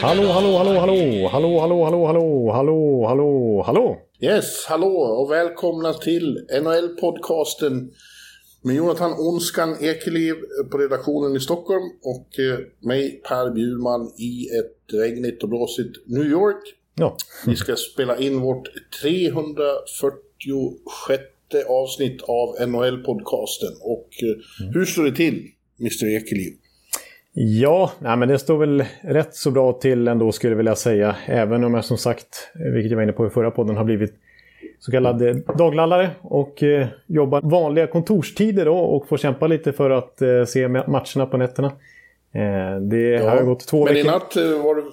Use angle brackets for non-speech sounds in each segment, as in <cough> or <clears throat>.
Hallå, hallå, hallå, hallå, hallå, hallå, hallå, hallå, hallå, hallå, hallå. Yes, hallå och välkomna till NHL-podcasten med Jonathan Onskan Ekeliv på redaktionen i Stockholm och eh, mig Per Bjurman i ett regnigt och blåsigt New York. Ja, Vi ska spela in vårt 346 avsnitt av NHL-podcasten. Och eh, hur står det till, Mr Ekeliv? Ja nej, men det står väl rätt så bra till ändå skulle jag vilja säga. Även om jag som sagt, vilket jag var inne på i förra podden, har blivit så kallad eh, daglallare och eh, jobbar vanliga kontorstider då, och får kämpa lite för att eh, se ma- matcherna på nätterna. Eh, det har ju gått två Men i veckor. natt, eh, var du,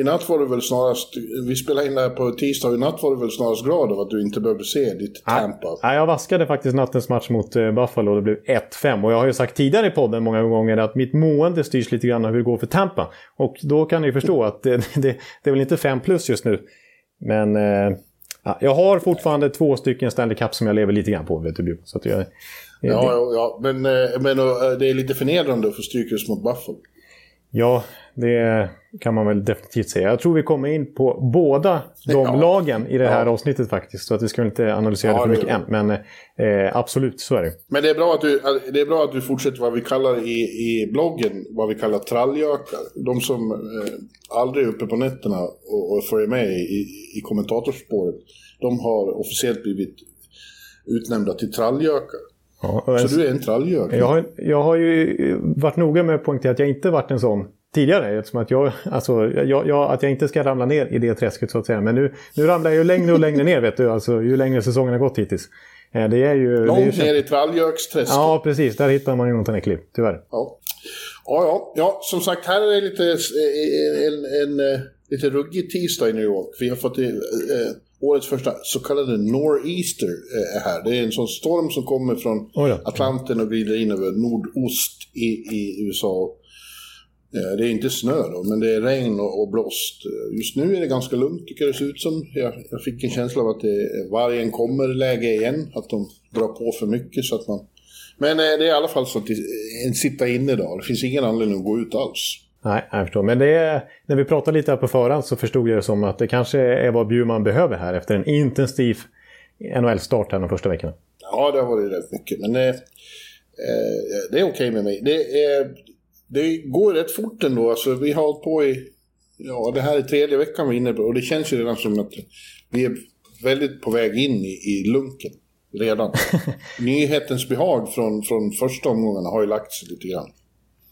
i natt var du väl snarast, vi spelade in det här på tisdag, i natt var du väl snarast glad av att du inte behövde se ditt Tampa. Nej, jag vaskade faktiskt nattens match mot eh, Buffalo det blev 1-5. Och jag har ju sagt tidigare i podden många gånger att mitt mående styrs lite grann av hur det går för Tampa. Och då kan ni förstå att det, <laughs> det, det är väl inte 5 plus just nu. Men eh, ja, jag har fortfarande två stycken Stanley Cup som jag lever lite grann på, vet du. Så att jag, Ja, ja, ja. men, eh, men eh, det är lite förnedrande att få stryka just mot Buffalo. Ja, det kan man väl definitivt säga. Jag tror vi kommer in på båda de Ja. lagen i det här Ja. avsnittet faktiskt. Så att vi ska väl inte analysera Ja, det för mycket än. Men eh, absolut, så är det. Men det är bra att du, det är bra att du fortsätter vad vi kallar i, i bloggen, vad vi kallar trallgökar. De som eh, aldrig är uppe på nätterna och, och följer med i, i kommentatorspåret. De har officiellt blivit utnämnda till trallgökar. Ja, Så du är en trallgök. Jag har, jag har ju varit noga med att poängtera att jag inte varit en sån tidigare. Eftersom att jag, alltså, jag, jag, att jag inte ska ramla ner i det träsket så att säga. Men nu, nu ramlar jag ju längre och längre ner vet du. Alltså, ju längre säsongen har gått hittills. Eh, Det är ju... det är ju Långt ner i trallgöksträsket. Ja, precis. Där hittar man ju något äckligt, tyvärr. Ja. Ja, ja, ja, som sagt, här är det lite, eh, en, en, en, lite ruggig tisdag i New York. Vi har fått eh, eh, årets första så kallade nor'easter eh, är här. Det är en sån storm som kommer från Oj då. Atlanten och glider in över nordost i, i USA. Eh, Det är inte snö då, men det är regn och, och blåst. Eh, Just nu är det ganska lugnt, tycker jag det ser ut som. Jag, jag fick en känsla av att det vargen kommer-läge igen. Att de drar på för mycket så att man... Men eh, det är i alla fall så att det en sitta inne idag. Det finns ingen anledning att gå ut alls. Nej, jag förstår. Men det är, när vi pratade lite här på förhand så förstod jag det som att det kanske är vad Bjurman behöver här efter en intensiv NHL-start här de första veckorna. Ja, det har varit rätt mycket. Men eh, det är okej med mig. Det, är, det går rätt fort ändå. Alltså, vi har hållit på i... Ja, det här är tredje veckan vi är inne på. Och det känns ju redan som att vi är väldigt på väg in i, i lunken. Redan. <laughs> Nyhetens behag från, från första omgångarna har ju lagt sig lite grann.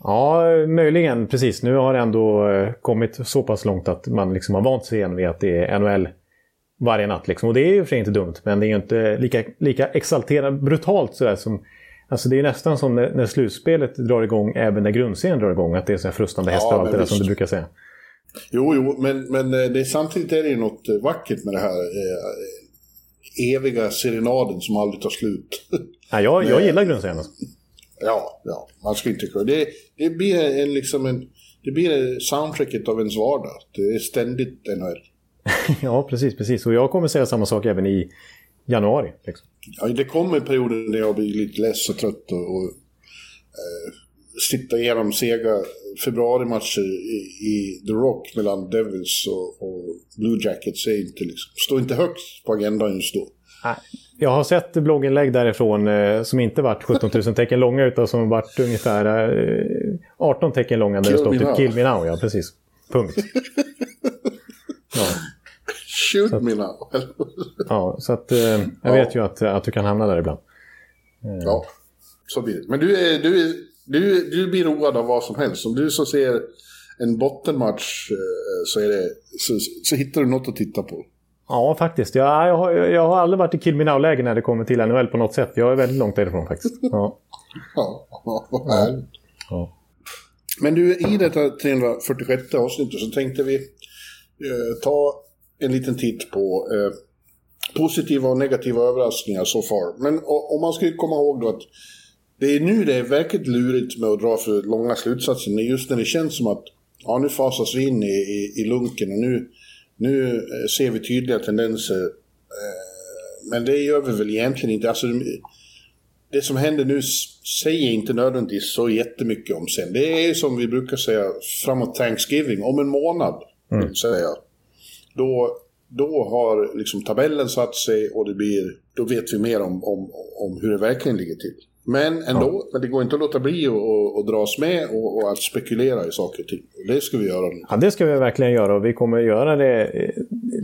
Ja, möjligen. Precis. Nu har det ändå eh, kommit så pass långt att man liksom har vant sig igen vid att det är NHL varje natt. Liksom. Och det är ju för sig inte dumt, men det är ju inte lika, lika exalterande, brutalt sådär som... Alltså det är nästan som när, när slutspelet drar igång, även när grundserien drar igång, att det är så här frustande hästar Ja, och allt det där som du brukar säga. Jo, jo, men, men eh, det, samtidigt är det ju något eh, vackert med det här eh, eviga serenaden som aldrig tar slut. <laughs> Ja, jag, jag gillar grundserien. Alltså. Ja, ja, man ska inte det, det blir en, liksom en, det blir soundtracket av ens vardag. Det är ständigt NHL. <laughs> ja, precis, precis. Och jag kommer säga samma sak även i januari. Liksom. Ja, det kommer perioder när jag blir lite less och trött och, och eh, sitta igenom sega februarimatcher i, i The Rock mellan Devils och, och Blue Jackets. Är inte liksom, står inte högst på agendan just då. Nej. Jag har sett blogginlägg därifrån eh, som inte varit 17 000 tecken långa utan som varit ungefär eh, 18 tecken långa. Där Kill det står typ now. Kill me now, ja precis. Punkt. <laughs> Ja, Shoot me now. <laughs> ja så att eh, jag Ja. vet ju att, att du kan hamna där ibland. ja, så blir det. Men du, är, du, är, du, du blir road av vad som helst. Om du så ser en bottenmatch eh, så, är det, så, så hittar du något att titta på. Ja, faktiskt. Jag, jag, har, jag har aldrig varit i Kill me now-läge när det kommer till NHL på något sätt. Jag är väldigt långt därifrån faktiskt. <laughs> Ja. Ja, härligt. Ja. Men du, i detta 346 avsnittet så tänkte vi eh, ta en liten titt på eh, positiva och negativa överraskningar så so far. Men om man ska komma ihåg då att det är nu det är verkligt lurigt med att dra för långa slutsatser. Just när det känns som att ja, nu fasas vi in i, i, i lunken och nu, nu eh, ser vi tydliga tendenser. Eh, men det gör vi väl egentligen inte. Alltså, det som händer nu säger inte nödvändigtvis så jättemycket om sen. Det är som vi brukar säga framåt Thanksgiving, om en månad. Mm. Säga. Då, då har liksom tabellen satt sig och det blir, då vet vi mer om, om, om hur det verkligen ligger till. Men ändå, ja. men det går inte att låta bli att dras med och, och, att spekulera i saker och ting. Det ska vi göra nu. Ja, det ska vi verkligen göra och vi kommer göra det eh,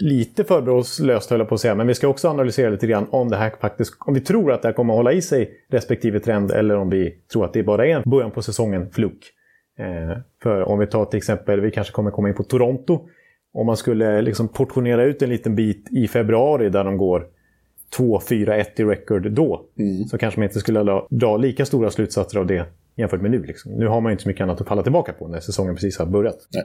lite förbehållslöst höll jag på att säga. Men vi ska också analysera lite grann om det här faktiskt, om vi tror att det här kommer att hålla i sig respektive trend eller om vi tror att det bara är en början på säsongen fluk. Eh, för om vi tar till exempel, vi kanske kommer komma in på Toronto. Om man skulle liksom portionera ut en liten bit i februari där de går 2-4-1 i record då. Mm. Så kanske man inte skulle dra lika stora slutsatser av det jämfört med nu. Liksom. Nu har man inte så mycket annat att falla tillbaka på när säsongen precis har börjat. Nej.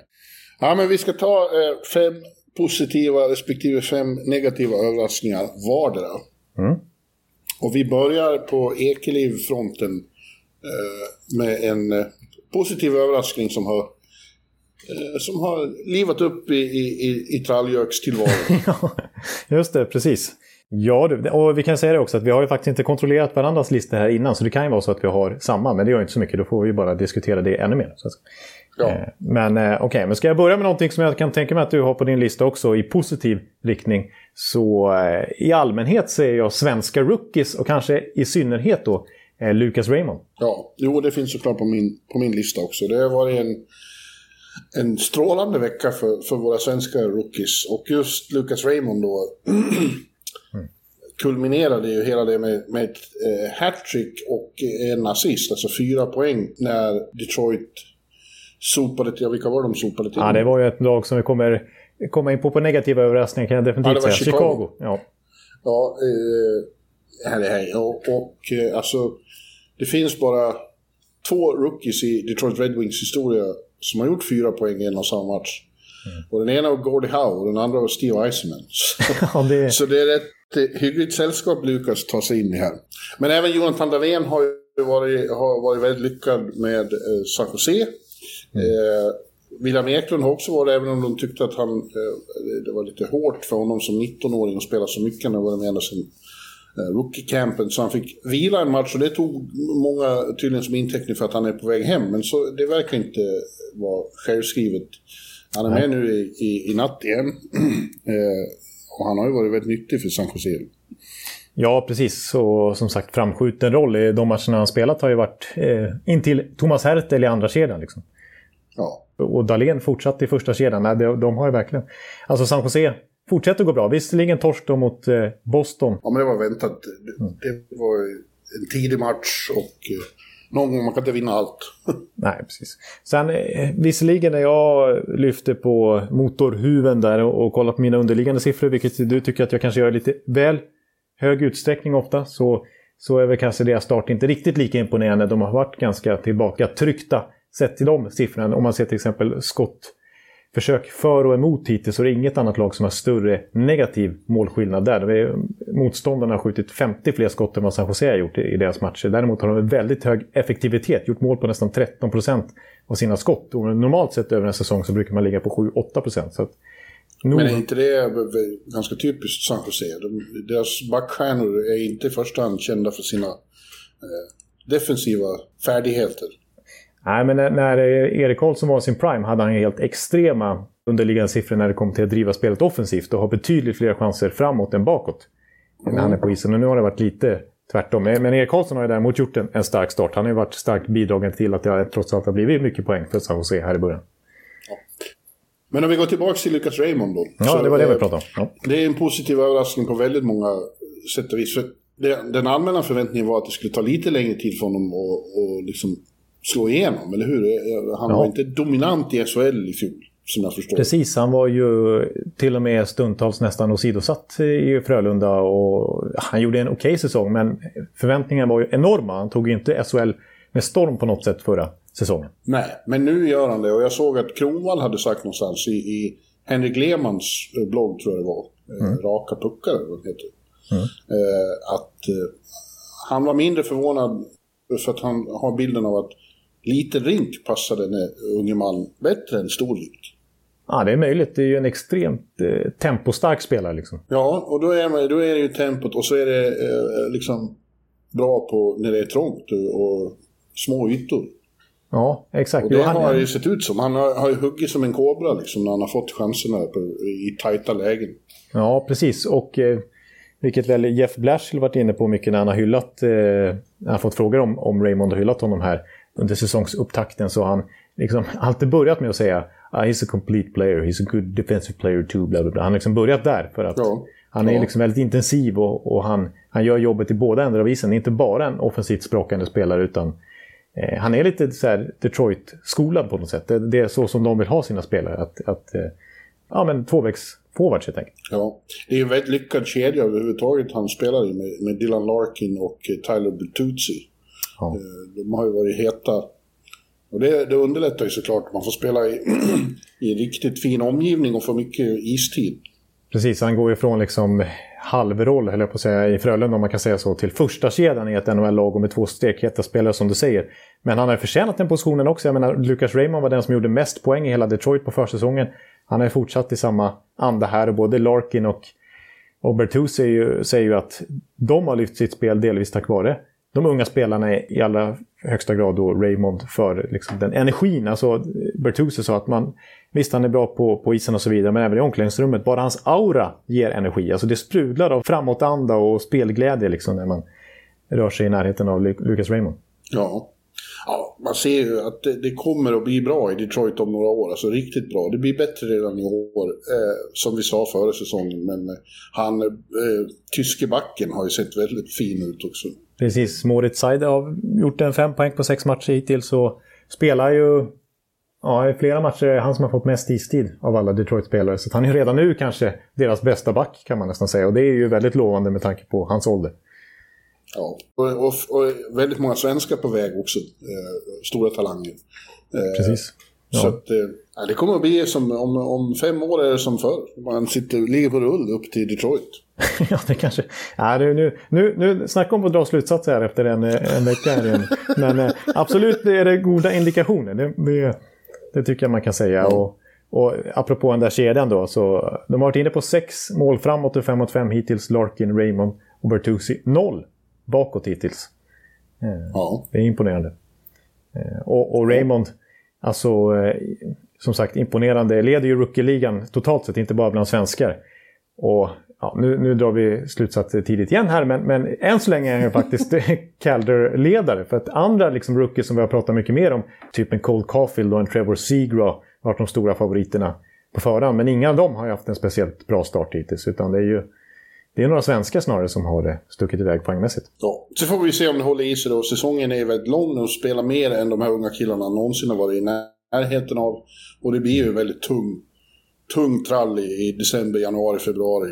Ja, men vi ska ta eh, fem positiva respektive fem negativa överraskningar vardera. Mm. Och vi börjar på Ekeliv-fronten eh, med en eh, positiv överraskning som har som har livat upp i, i, i, i tralljökstillvaron. <laughs> Just det, precis. Ja, och vi kan säga det också att vi har ju faktiskt inte kontrollerat varandras listor här innan. Så det kan ju vara så att vi har samma, men det gör inte så mycket. Då får vi bara diskutera det ännu mer. Ja. Eh, men eh, okej, okay, men ska jag börja med någonting som jag kan tänka mig att du har på din lista också i positiv riktning. Så eh, i allmänhet ser jag svenska rookies och kanske i synnerhet då Lucas Raymond. Ja, jo det finns såklart på min, på min lista också. Det har varit en, en strålande vecka för, för våra svenska rookies. Och just Lucas Raymond då <clears throat> kulminerade ju hela det med, med ett eh, hattrick och en assist, alltså fyra poäng, när Detroit sopade till, vilka var de sopade till? Ja, det var ju ett lag som vi kommer komma in på på negativa överraskningar kan jag definitivt ja, säga. Chicago. Chicago. Ja, ja eh, här är här. Och, och eh, alltså, det finns bara två rookies i Detroit Red Wings historia som har gjort fyra poäng i en och samma match. Mm. Och den ena var Gordie Howe och den andra var Steve Eisenman. <laughs> <laughs> ja, det... Så det är rätt hyggligt sällskap Lukas tar sig in i här. Men även Jonathan Dahlén har ju varit, har varit väldigt lyckad med eh, San Jose. Mm. Eh, William Eklund har också varit, även om de tyckte att han, eh, det var lite hårt för honom som 19-åring att spela så mycket. Han har varit med ända sedan eh, rookie-campen. Så han fick vila en match och det tog många tydligen som inteckning för att han är på väg hem. Men så, det verkar inte vara självskrivet. Han är med nu i, i, i natt igen. <clears throat> eh, och han har ju varit väldigt nyttig för San Jose. Ja, precis. Och som sagt, framskjuten roll i de matcherna han spelat har ju varit eh, intill Thomas Hertel i andra kedjan. Liksom. Ja. Och Dahlén fortsatte i första kedjan. Nej, de, de har ju verkligen... Alltså San Jose fortsätter gå bra. Visserligen torsk då mot eh, Boston. Ja, men det var väntat. Det, mm. det var en tidig match och eh, någon gång man kan inte vinna allt. <laughs> Nej, precis. Sen eh, visserligen när jag lyfter på motorhuven där och, och kollar på mina underliggande siffror, vilket du tycker att jag kanske gör lite väl hög utsträckning ofta, så, så är väl kanske deras start inte riktigt lika imponerande. De har varit ganska tillbaka tryckta sett till de siffrorna. Om man ser till exempel skott försök för och emot hittills så är det inget annat lag som har större negativ målskillnad där. motståndarna har skjutit 50 fler skott än vad San Jose har gjort i, deras matcher. Däremot har de en väldigt hög effektivitet, gjort mål på nästan 13 procent av sina skott. Och normalt sett över en säsong så brukar man ligga på 7-8 procent. Men är inte det ganska typiskt San Jose? De, deras backstjärnor är inte i första hand kända för sina eh, defensiva färdigheter. Nej, men när, när Erik Karlsson var i sin prime hade han helt extrema underliggande siffror när det kom till att driva spelet offensivt och ha betydligt fler chanser framåt än bakåt. Mm. När han är på isen. Och nu har det varit lite tvärtom. Men, Erik Karlsson har ju däremot gjort en, en stark start. Han har ju varit starkt bidragande till att det trots allt har blivit mycket poäng för San Jose här i början. Ja. Men om vi går tillbaka till Lucas Raymond då. Ja, det var det vi pratade om. Ja. Det är en positiv överraskning på väldigt många sätt och vis. För den allmänna förväntningen var att det skulle ta lite längre tid för honom att liksom slå igenom, eller hur? Han ja. var inte dominant i SHL i fjol. Som jag förstår. Precis, han var ju till och med stundtals nästan åsidosatt i Frölunda. Och han gjorde en okej okay säsong, men förväntningarna var ju enorma. Han tog ju inte SHL med storm på något sätt förra säsongen. Nej, men nu gör han det. Och jag såg att Kronwall hade sagt någonstans i, i Henrik Lehmanns eh, blogg, tror jag det var, eh, mm. Raka puckar, eller vad det heter, mm. eh, att han var mindre förvånad för att han har bilden av att liten rink passade en unge man bättre än stor rink. Ja, det är möjligt. Det är ju en extremt eh, tempostark spelare. Liksom. Ja, och då är, man, då är det ju tempot och så är det eh, liksom bra på när det är trångt och små ytor. Ja, exakt. Och det jo, har ju sett ut som. Han har, har ju huggit som en kobra liksom, när han har fått chanserna på, i tajta lägen. Ja, precis. Och eh, vilket väl Jeff Blashill varit inne på mycket när han har hyllat, eh, han har fått frågor om, om Raymond och hyllat honom här under säsongsupptakten så har han liksom alltid börjat med att säga ah, “He's a complete player, he's a good defensive player too”. Bla, bla, bla. Han har liksom börjat där för att ja. han är ja. liksom väldigt intensiv och, och, han, han gör jobbet i båda ändar av isen. Inte bara en offensivt språkande spelare utan eh, han är lite så Detroit-skolad på något sätt. Det, det, är så som de vill ha sina spelare. Att, att eh, ja, men tvåvägs forwards helt enkelt. Ja, det är en väldigt lyckad kedja överhuvudtaget han spelar i med, med Dylan Larkin och eh, Tyler Bertuzzi. Ja. Eh, de har ju varit heta. Och det, det underlättar ju såklart. Man får spela i, <clears throat> i riktigt fin omgivning och få mycket istid. Precis, han går ifrån liksom halvroll, höll jag på att säga, i Frölunda om man kan säga så, till första kedjan i ett NHL-lag och med två stekheta spelare som du säger. Men han har förtjänat den positionen också. Jag menar, Lucas Raymond var den som gjorde mest poäng i hela Detroit på försäsongen. Han har fortsatt i samma anda här och både Larkin och, och Bertuzzi säger, säger ju att de har lyft sitt spel delvis tack vare de unga spelarna är i allra högsta grad då Raymond för liksom den energin. Alltså Bertuzzi sa att man, visst han är bra på, på isen och så vidare, men även i omklädningsrummet, bara hans aura ger energi. Alltså det sprudlar av framåtanda och spelglädje liksom när man rör sig i närheten av Lucas Raymond. Ja ja, man ser ju att det, det, kommer att bli bra i Detroit om några år. Alltså riktigt bra. Det blir bättre redan i år, eh, som vi sa före säsongen. Men eh, han, eh, tyske backen har ju sett väldigt fin ut också. Precis, Moritz Seide har gjort en fem poäng på sex matcher hittills och spelar ju Ja, i flera matcher är han som har fått mest istid av alla Detroit-spelare. Så han är redan nu kanske deras bästa back kan man nästan säga. Och det är ju väldigt lovande med tanke på hans ålder. Ja, och, och, och väldigt många svenskar på väg också. Eh, stora talanger. Eh, Precis. Ja. Så att, eh, det kommer att bli som om, om fem år är det som förr. Man sitter, ligger på rull upp till Detroit. <laughs> ja, det kanske... Ja, nu, nu, nu, nu snacka om att dra slutsatser här efter en, en vecka. Här Men eh, absolut är det goda indikationer. Det, det, det, tycker jag man kan säga. Ja. Och, och apropå den där kedjan då. Så de har varit inne på sex mål framåt och fem mot fem hittills. Larkin, Raymond och Bertuzzi. Noll bakåt hittills. Eh, ja. Det är imponerande. Eh, och, och Raymond, alltså som sagt imponerande. Leder ju rookie-ligan totalt sett, inte bara bland svenskar. Och ja, nu, nu drar vi slutsatser tidigt igen här, men, men än så länge är han faktiskt <laughs> Calder-ledare. För att andra liksom, rookies som vi har pratat mycket mer om, typ en Cole Caulfield och en Trevor Seagraw, har varit de stora favoriterna på förhand. Men inga av dem har ju haft en speciellt bra start hittills, utan det är ju det är några svenskar snarare som har det stuckit iväg poängmässigt. Ja, så får vi se om det håller i sig då. Säsongen är väldigt lång, de spelar mer än de här unga killarna någonsin har varit i närheten av. Och det blir ju väldigt tung, tung trall i, december, januari, februari.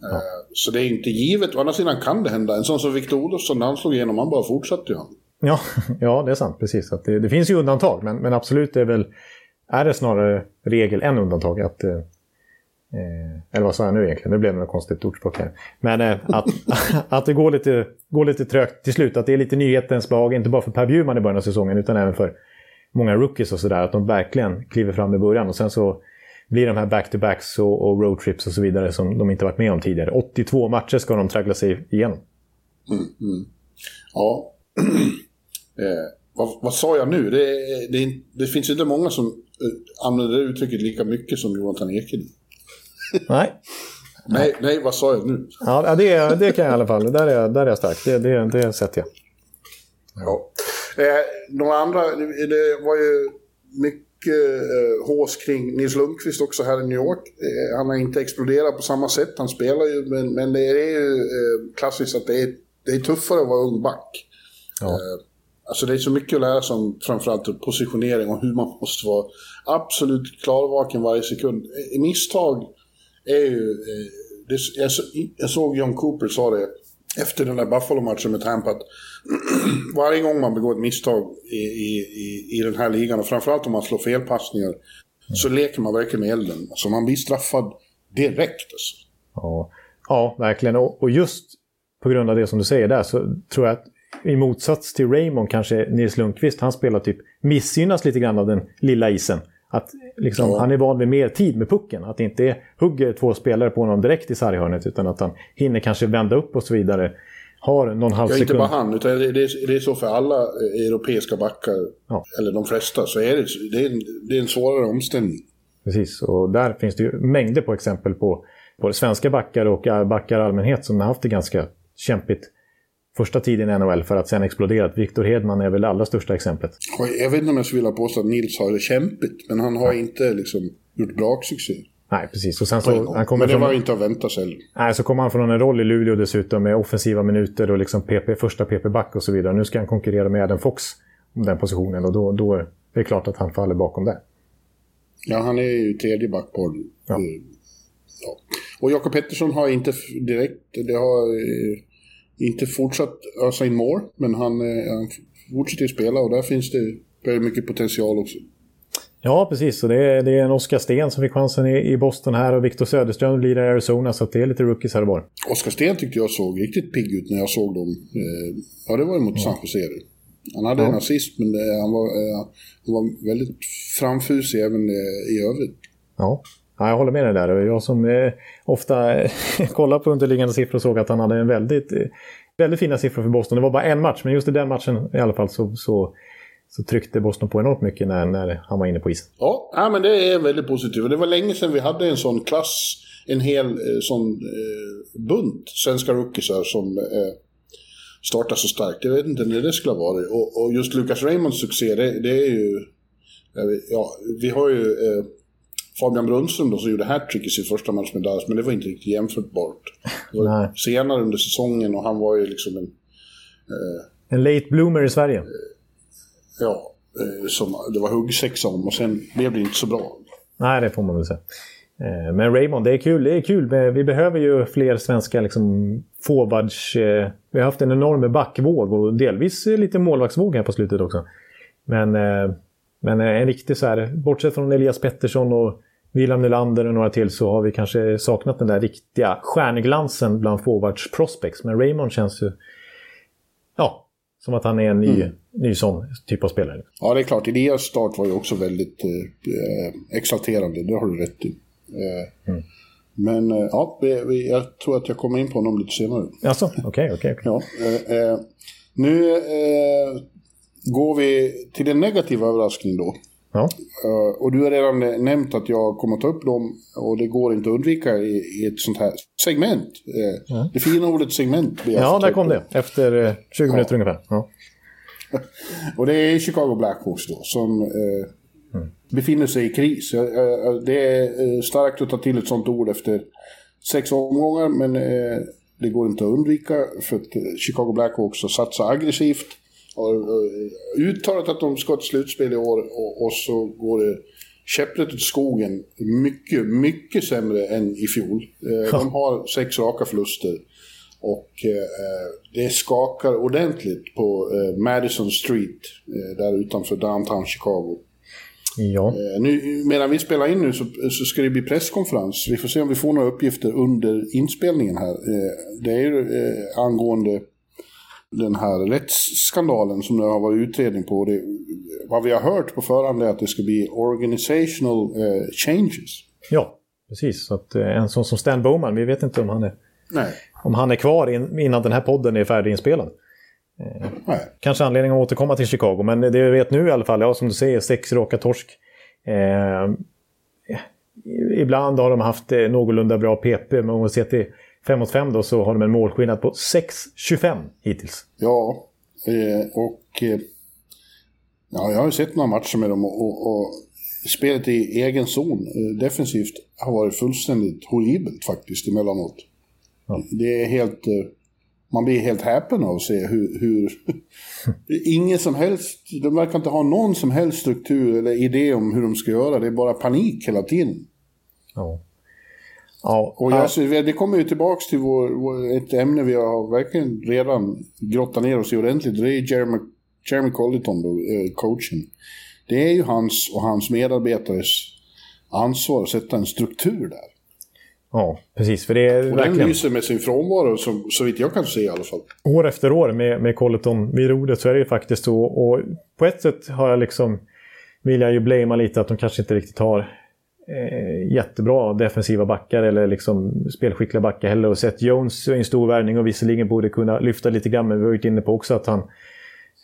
Ja. Eh, så det är inte givet. Å andra sidan kan det hända. En sån som Victor Olofsson, när han slog igenom, han bara fortsatte ju. Ja, <laughs> ja, det är sant. Precis. Att det, det, finns ju undantag, men, men absolut är, väl, är det snarare regel än undantag. Att, eh, eller vad sa jag nu egentligen? Nu blev det något konstigt ordspråk här. Men eh, att, <laughs> att det går lite, går lite trögt till slut. Att det är lite nyhetens lag, inte bara för Per Bjurman i början av säsongen, utan även för många rookies och sådär. Att de verkligen kliver fram i början. Och sen så blir de här back-to-backs och, och roadtrips och så vidare som de inte varit med om tidigare. 82 matcher ska de traggla sig igenom. Mm, mm. Ja. <clears throat> eh, vad, vad, sa jag nu? Det, det, det finns inte många som eh, använder det uttrycket lika mycket som Jonathan Ekelid nej. nej. Nej, vad sa jag nu? Ja, det, det kan jag i alla fall. Där är, där är jag stark. Det, det, det sätter jag. Ja. Eh, några andra, det var ju mycket eh, hås kring Nils Lundqvist också här i New York. Eh, han har inte exploderat på samma sätt, han spelar ju, men, men det är ju eh, klassiskt att det är, det är tuffare att vara ung back. Ja. Eh, alltså det är så mycket att lära sig om framförallt positionering och hur man måste vara absolut klarvaken varje sekund. Misstag är ju... Det, jag, jag såg John Cooper sa det efter den där Buffalo-matchen med Tampa att <clears throat> varje gång man begår ett misstag i, i, i, i den här ligan och framförallt om man slår felpassningar mm. så leker man verkligen med elden. Alltså man blir straffad direkt. Alltså. Ja. ja, verkligen. Och, och just på grund av det som du säger där så tror jag att i motsats till Raymond kanske Nils Lundqvist, han spelar typ missgynnas lite grann av den lilla isen. Att liksom, ja. han är van vid mer tid med pucken. Att det inte är, hugger två spelare på honom direkt i sarghörnet utan att han hinner kanske vända upp och så vidare. Har någon halv sekund. Ja, inte bara han, utan det är, det är så för alla europeiska backar, ja. eller de flesta, så är det, det, är en, det är en svårare omställning. Precis, och där finns det ju mängder på exempel på både svenska backar och backar i allmänhet som har haft det ganska kämpigt första tiden i NHL för att sen explodera. Viktor Hedman är väl det allra största exemplet. Jag vet inte om jag skulle vilja påstå att Nils har det kämpigt, men han har inte liksom gjort bra succé. Nej, precis. Och sen så, han kommer men det från, var inte att vänta sig. Nej, så kommer han från en roll i Luleå dessutom med offensiva minuter och liksom PP, första PP-back och så vidare. Nu ska han konkurrera med Adam Fox om den positionen och då, då är det klart att han faller bakom det. Ja, han är ju tredje back på ja. ja. Och Jakob Pettersson har inte direkt, det har eh, inte fortsatt ösa in mål, men han, eh, han fortsätter spela och där finns det väldigt mycket potential också. Ja, precis. Så det, är, det är en Oskar Sten som fick chansen i, i Boston här och Viktor Söderström blir i Arizona, så det är lite rookies här och var. Oskar Sten tyckte jag såg riktigt pigg ut när jag såg dem. Eh, ja, det var mot ja. San Jose. Han hade ja. en assist, men det, han, var, eh, han var väldigt framfusig även i övrigt. Ja. Ja, jag håller med dig där. Jag som eh, ofta eh, <laughs> kollar på underliggande siffror såg att han hade en väldigt, eh, väldigt fina siffror för Boston. Det var bara en match, men just i den matchen i alla fall så, så, så tryckte Boston på enormt mycket när, när han var inne på isen. Ja, ja, men det är väldigt positivt. Det var länge sedan vi hade en sån klass, en hel eh, sån eh, bunt svenska rookiesar som eh, startar så starkt. Jag vet inte när det skulle ha varit. Och, och just Lucas Raymonds succé, det, det är ju... Ja, vi har ju... Eh, Eh, Fabian Brunström då som gjorde hattrick i sin första match med Dallas, men det var inte riktigt jämförbart. Det var senare under säsongen och han var ju liksom en... Eh, en late bloomer i Sverige. Eh, ja, eh, som det var huggsexa om och sen blev det inte så bra. Nej, det får man väl säga. Eh, men Raymond, det är kul. Det är kul. Vi behöver ju fler svenska liksom, forwards. Eh, vi har haft en enorm backvåg och delvis lite målvaktsvåg här på slutet också. Men, men en riktig så här, bortsett från Elias Pettersson och William Nylander och några till så har vi kanske saknat den där riktiga stjärnglansen bland forwards prospects. Men Raymond känns ju... Ja, som att han är en ny, mm. ny sån typ av spelare. Ja, det är klart. Elias start var ju också väldigt eh, exalterande. Det har du rätt i. Eh, mm. Men eh, ja, jag tror att jag kommer in på honom lite senare. Alltså, okej, okej. Ja, eh, eh, nu eh, går vi till en negativ överraskning då. Ja. Uh, och du har redan nämnt att jag kommer att ta upp dem och det går inte att undvika i, ett sånt här segment. Uh, ja. Det fina ordet segment. Ja, där kom det. Efter uh, 20 ja. minuter ungefär. Ja. <laughs> och det är Chicago Blackhawks då som mm. befinner sig i kris. det är starkt att ta till ett sånt ord efter sex omgångar men det går inte att undvika för att Chicago Blackhawks har satsat aggressivt har eh, uttalat att de ska till slutspel i år och, och så går det käpprätt åt skogen mycket, mycket sämre än i fjol. Eh, de har sex raka förluster. Och eh, det skakar ordentligt på Madison Street, där utanför downtown Chicago. Ja. Nu, medan vi spelar in nu så, så, ska det bli presskonferens. Vi får se om vi får några uppgifter under inspelningen här. det är angående den här rättsskandalen som det har varit utredning på. Det, vad vi har hört på förhand är att det ska bli organizational eh, changes. Ja, precis. Så att, eh, en sån som Stan Bowman, vi vet inte om han är, Nej. Om han är kvar in, innan den här podden är färdiginspelad. Eh, kanske anledning att återkomma till Chicago, men det vi vet nu i alla fall, ja som du säger, sex raka torsk. Eh, ibland har de haft eh, någorlunda bra PP, men om vi ser till 5 mot 5 då så har de en målskillnad på 6-25 hittills. Ja, eh, och eh, ja, jag har ju sett några matcher med dem och, och, och spelet i egen zon eh, defensivt har varit fullständigt horribelt faktiskt emellanåt. Ja. Det är helt... Man blir helt häpen av att se hur... hur <laughs> ingen som helst... De verkar inte ha någon som helst struktur eller idé om hur de ska göra. Det är bara panik hela tiden. Ja. Ja, och jag, så, det kommer ju tillbaka till vår, vår, ett ämne vi har verkligen redan grottat ner oss i ordentligt. Det är Jeremy, Jeremy Colleton, då, eh, coachen. Det är ju hans och hans medarbetares ansvar att sätta en struktur där. Ja, precis. För det är och verkligen... den lyser med sin frånvaro, så, så vitt jag kan se i alla fall. År efter år med, med Colleton vid rodret så är det ju faktiskt så. Och på ett sätt har jag liksom, vill jag ju blamea lite att de kanske inte riktigt har eh, jättebra defensiva backar eller liksom spelskickliga backar heller. Och Seth Jones är en stor värvning och visserligen borde kunna lyfta lite grann, men vi har varit inne på också att han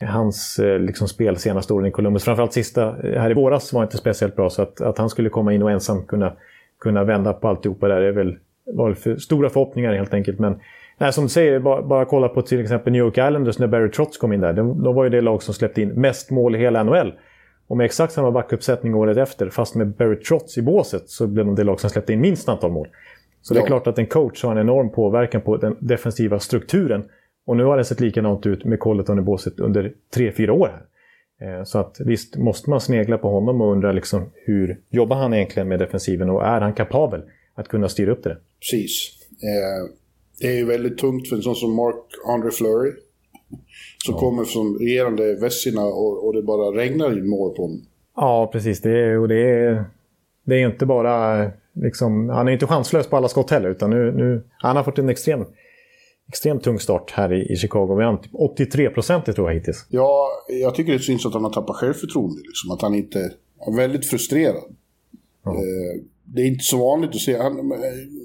hans eh, liksom, spel senaste åren i Columbus, framförallt sista eh, här i våras, var inte speciellt bra. Så att, att han skulle komma in och ensam kunna kunna vända på alltihopa där är väl, var väl för stora förhoppningar helt enkelt. Men nej, som du säger, bara, bara kolla på till exempel New York Islanders när Barry Trotz kom in där. De, de var ju det lag som släppte in mest mål i hela NHL. Och med exakt samma backuppsättning året efter, fast med Barry Trotz i båset, så blev de det lag som släppte in minst antal mål. Så ja. det är klart att en coach har en enorm påverkan på den defensiva strukturen. Och nu har det sett likadant ut med Colleton i båset under 3-4 år. här. Eh, så att visst måste man snegla på honom och undra liksom hur jobbar han egentligen med defensiven och är han kapabel att kunna styra upp det? Precis. Eh, det är ju väldigt tungt för en sån som Mark-André Fleury. Som ja. kommer från regerande Vessina och, och det bara regnar in mål på honom. Ja, precis. Det är, och det är, det är inte bara... Liksom, han är inte chanslös på alla skott heller, utan nu, nu, han har fått en extrem extremt tung start här i, i Chicago. Vi har 83 procent tror jag hittills. Ja, jag tycker det syns att han har tappat självförtroende. Liksom. Att han inte är väldigt frustrerad. Ja. Eh, det är inte så vanligt att se. Han,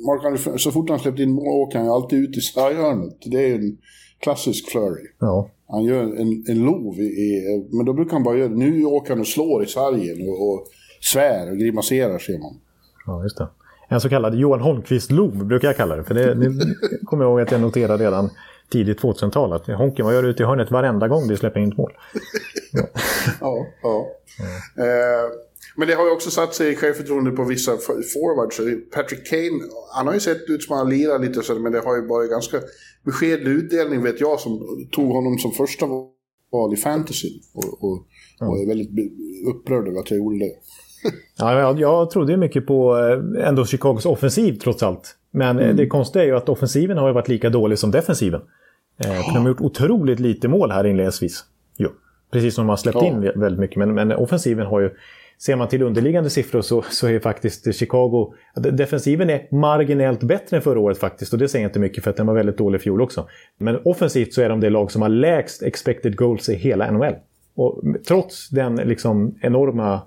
Mark så fort han släppt in mål åker han alltid ut i sarghörnet. Det är en klassisk flurry. Ja. Han gör en, en lov, i, men då brukar han bara göra Nu åker han och slår i sargen och, och svär och grimaserar ser man. Ja, just det. En så kallad Johan Holmqvist-lov brukar jag kalla det. För det, det kommer jag ihåg att jag noterade redan tidigt 2000-tal. Att Honken, vad gör du ute i hörnet varenda gång du släpper in ett mål? <laughs> Ja, ja. ja. Eh, men det har ju också satt sig i självförtroende på vissa forwards. Patrick Kane, han har ju sett ut som han lirar lite så men det har ju varit ganska beskedlig utdelning vet jag som tog honom som första val i fantasy. Och, och, och är väldigt upprörd över att jag gjorde det ja, jag, jag trodde mycket på eh, ändå Chicagos offensiv trots allt. Men eh, mm. det konstiga är ju att offensiven har varit lika dålig som defensiven. Eh, de har gjort otroligt lite mål här inledningsvis. Jo. Precis som de har släppt ja. in väldigt mycket. Men, men, offensiven har ju... Ser man till underliggande siffror så, så är faktiskt Chicago... Defensiven är marginellt bättre än förra året faktiskt. Och det säger inte mycket för att den var väldigt dålig i fjol också. Men offensivt så är de det lag som har lägst expected goals i hela NHL. Och trots den liksom enorma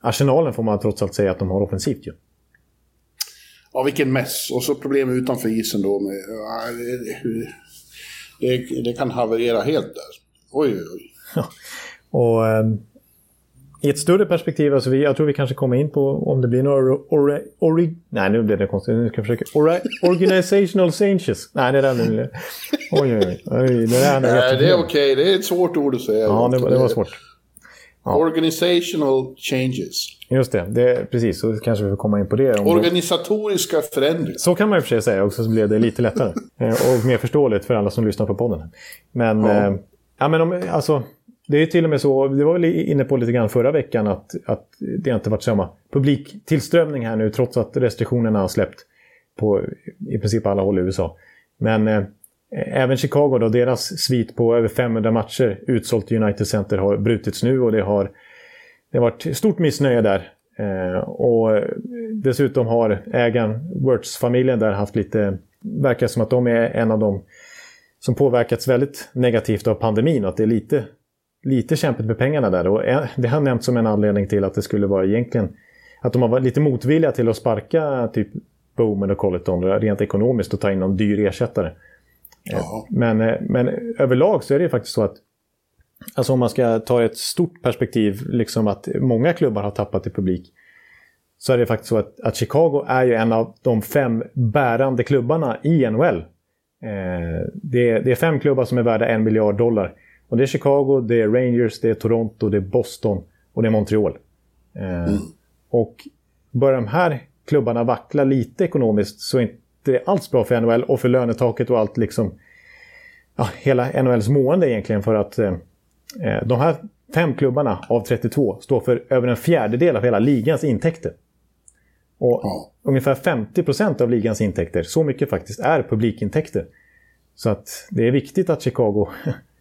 arsenalen får man trots allt säga att de har offensivt ju. Ja, vilken mess. Och så problem utanför isen då. Med, det, det, kan haverera helt där. Oj, oj, oj. Ja. Och um, i ett större perspektiv, alltså vi, jag tror vi kanske kommer in på om det blir några... Ori, ori, nej, nu blev det konstigt. Nu ska jag försöka. Ori, organizational changes. Nej, det där nu... Oj, oj, oj. det, där nej, det är okej. Okay. Det är ett svårt ord att säga. Ja, det, det var svårt. Ja. Organizational changes. Just det, det precis. Så kanske vi får komma in på det. Organisatoriska förändringar. Så kan man ju för sig säga också, så blev det lite lättare. <laughs> Eh, och mer förståeligt för alla som lyssnar på podden. Men, ja. Eh, ja, men om, alltså, det är till och med så, det var väl inne på lite grann förra veckan, att, att det inte varit samma publiktillströmning här nu, trots att restriktionerna har släppt på i princip alla håll i USA. Men eh, Även Chicago, då, deras svit på över 500 matcher utsålt United Center har brutits nu och det har, det har varit stort missnöje där. Eh, och dessutom har ägaren, Wirtz-familjen där haft lite, verkar som att de är en av dem som påverkats väldigt negativt av pandemin och att det är lite, lite kämpigt med pengarna där. Och det har nämnts som en anledning till att det skulle vara egentligen att de har varit lite motvilliga till att sparka typ Bowman och Colleton rent ekonomiskt och ta in någon dyr ersättare. Men, eh, men överlag så är det faktiskt så att Alltså om man ska ta ett stort perspektiv, liksom att många klubbar har tappat i publik. Så är det faktiskt så att, att Chicago är ju en av de fem bärande klubbarna i NHL. Eh, det, är, det, är, fem klubbar som är värda en miljard dollar. Och det är Chicago, det är Rangers, det är Toronto, det är Boston och det är Montreal. Eh, mm. Och börjar de här klubbarna vackla lite ekonomiskt så är inte alls bra för NHL och för lönetaket och allt liksom. Ja, hela NHLs mående egentligen för att eh, eh de här fem klubbarna av 32 står för över en fjärdedel av hela ligans intäkter. Och ja. ungefär 50% av ligans intäkter, så mycket faktiskt, är publikintäkter. Så att det är viktigt att Chicago, <laughs>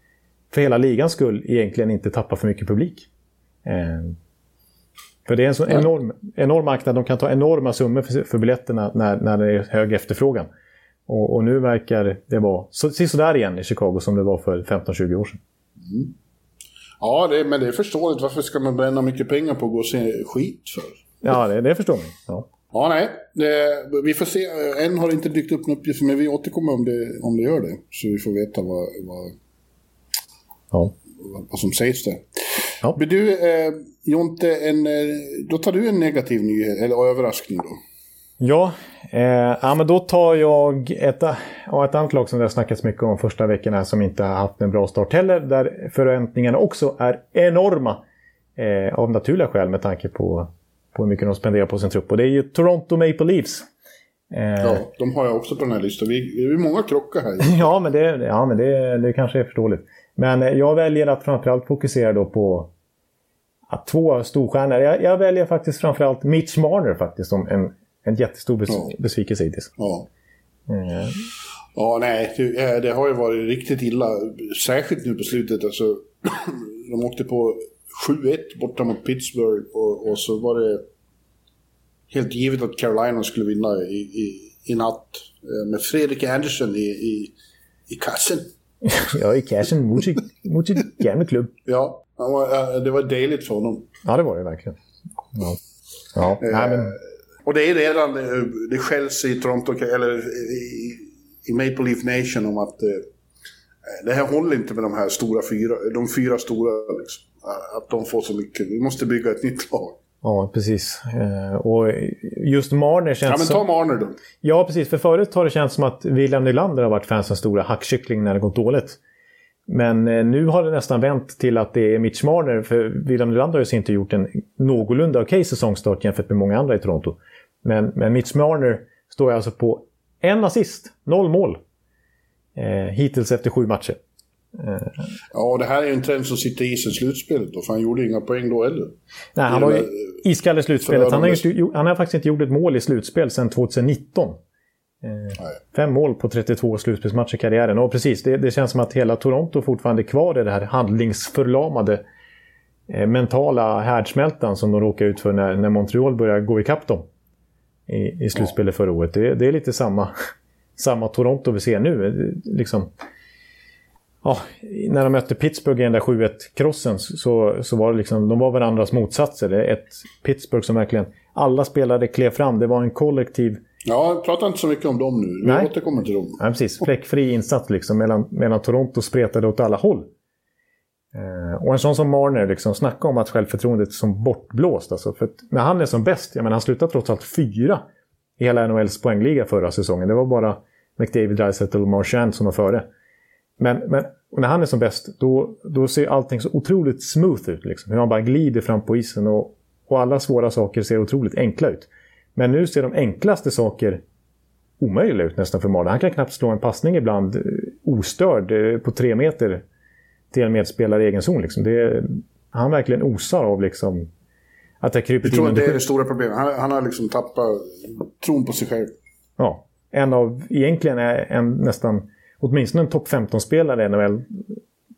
för hela ligans skull, egentligen inte tappar för mycket publik. Eh, för det är en så enorm, enorm marknad, de kan ta enorma summor för, för biljetterna när, när det är hög efterfrågan. Och, och nu verkar det vara så, sådär igen i Chicago som det var för 15-20 år sedan. Mm. Ja, det, men det är förståeligt. Varför ska man bränna mycket pengar på att gå och se skit för? Ja, det, det förstår man. Ja. Ja, nej. Det, vi får se. Än har det inte dykt upp något uppgifter, men vi återkommer om det, om det gör det. Så vi får veta vad, vad, ja. vad, som sägs där. Ja. Men du, eh, Jonte, en, eh, då tar du en negativ nyhet, eller överraskning då? Ja, eh, ja men då tar jag ett, ja, ett annat lag som det har snackats mycket om första veckorna som inte har haft en bra start heller. Där förväntningarna också är enorma. Eh, av naturliga skäl med tanke på, på hur mycket de spenderar på sin trupp. Och det är ju Toronto Maple Leafs. Eh, ja, de har jag också på den här listan. Vi, det är många krockar här. <laughs> ja, men, det, ja, men det, det kanske är förståeligt. Men eh, jag väljer att framförallt fokusera då på ja, två storstjärnor. Jag, jag väljer faktiskt framförallt Mitch Marner faktiskt som en en jättestor bes ja. besvikelse hittills. Ja. Mm. Ja, nej, det, det, har ju varit riktigt illa. Särskilt nu på slutet. Alltså, <clears throat> de åkte på 7-1 borta mot Pittsburgh och, och, så var det helt givet att Carolina skulle vinna i, i, i natt. Eh, med Fredrik Andersson i, i, i kassen. Ja, i kassen mot sitt, mot sitt gamla klubb. Ja, det var dejligt för honom. Ja, det var det verkligen. Ja, ja. Eh, nej, men och det är redan, eh, det skälls i Toronto, eller i, i Maple Leaf Nation om att eh, det här håller inte med de här stora fyra, de fyra stora. Liksom. Att de får så mycket. Vi måste bygga ett nytt lag. Ja, precis. Eh, och just Marner känns... Ja, men ta Marner då. Ja, precis. För förut har det känts som att William Nylander har varit fansens stora hackkyckling när det gått dåligt. Men nu har det nästan vänt till att det är Mitch Marner. För William Nylander har ju inte gjort en någorlunda okej okay säsongstart jämfört med många andra i Toronto. Men, men Mitch Marner står alltså på en assist, noll mål. Eh, hittills efter sju matcher. Eh. Ja, det här är ju en trend som sitter i sig slutspelet då, för han gjorde inga poäng då heller. Nej, han var ju iskall i slutspelet. Han har, inte, han har faktiskt inte gjort ett mål i slutspel sedan 2019. Eh, fem mål på 32 slutspelsmatcher i karriären. Och precis, det, det, känns som att hela Toronto fortfarande är kvar i det här handlingsförlamade eh, mentala härdsmältan som de råkade ut för när, när Montreal började gå ikapp dem i, i slutspelet förra året. Det, det, är lite samma, <laughs> samma Toronto vi ser nu. Liksom, ja, när de mötte Pittsburgh i den där 7-1-krossen så, så var det liksom, de var varandras motsatser. Det är ett Pittsburgh som verkligen, alla spelare klev fram. Det var en kollektiv... Ja, prata inte så mycket om dem nu. Vi Nej. återkommer till dem. Ja, precis. Fläckfri insats liksom, medan, medan Toronto spretade åt alla håll. Eh, och en sån som Marner, liksom, snacka om att självförtroendet som bortblåst. Alltså, för när han är som bäst, jag menar, han slutade trots allt fyra i hela NHLs poängliga förra säsongen. Det var bara McDavid, Dreisaitl och Marchand som var före. Men, men när han är som bäst, då, då ser allting så otroligt smooth ut. Liksom. Hur han bara glider fram på isen och, och alla svåra saker ser otroligt enkla ut. Men nu ser de enklaste saker omöjliga ut nästan för Marner. Han kan knappt slå en passning ibland eh, ostörd eh, på tre meter till en medspelare i egen zon. Liksom. Det, han verkligen osar av liksom, att det kryper Jag tror att det är det stora problemet. Han, han, har liksom tappat tron på sig själv. Ja. En av, egentligen är en nästan, åtminstone en topp 15-spelare i NHL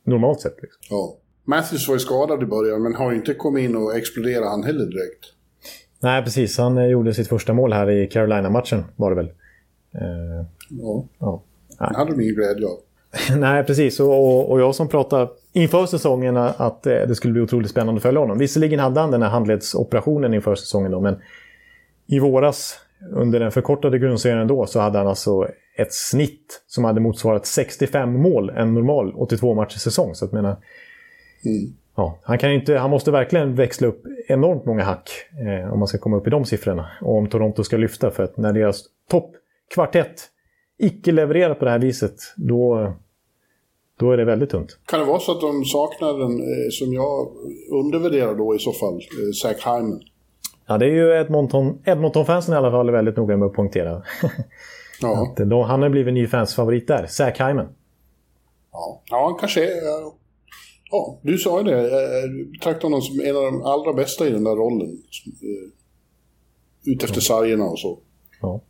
normalt sett. Liksom. Ja. Matthews var ju skadad i början, men har ju inte kommit in och exploderat han heller direkt. Nej, precis. Han eh, gjorde sitt första mål här i Carolina-matchen, var det väl. Uh, ja. ja. Det hade de ingen glädje av. <laughs> Nej, precis. Och, och jag som pratade inför säsongen att eh, det skulle bli otroligt spännande att följa honom. Visserligen hade han den här handledsoperationen inför säsongen då, men i våras under den förkortade grundserien då så hade han alltså ett snitt som hade motsvarat 65 mål en normal 82 matchers säsong. Så att menar, mm. ja, han, kan inte, han måste verkligen växla upp enormt många hack eh, om man ska komma upp i de siffrorna. Och om Toronto ska lyfta för att när deras toppkvartett icke levererar på det här viset då, då är det väldigt tunt. Kan det vara så att de saknar den, eh, som jag undervärderar då i så fall, eh, Zach Hyman? Ja, det är ju Edmonton, Edmonton-fansen i alla fall är väldigt noga med att poängtera. <laughs> Ja. att då, han har blivit ny fansfavorit där, Hyman. Ja, ja kanske är... Ja, du sa ju det. Jag betraktar honom som en av de allra bästa i den där rollen. ut efter sargerna och så. Ja.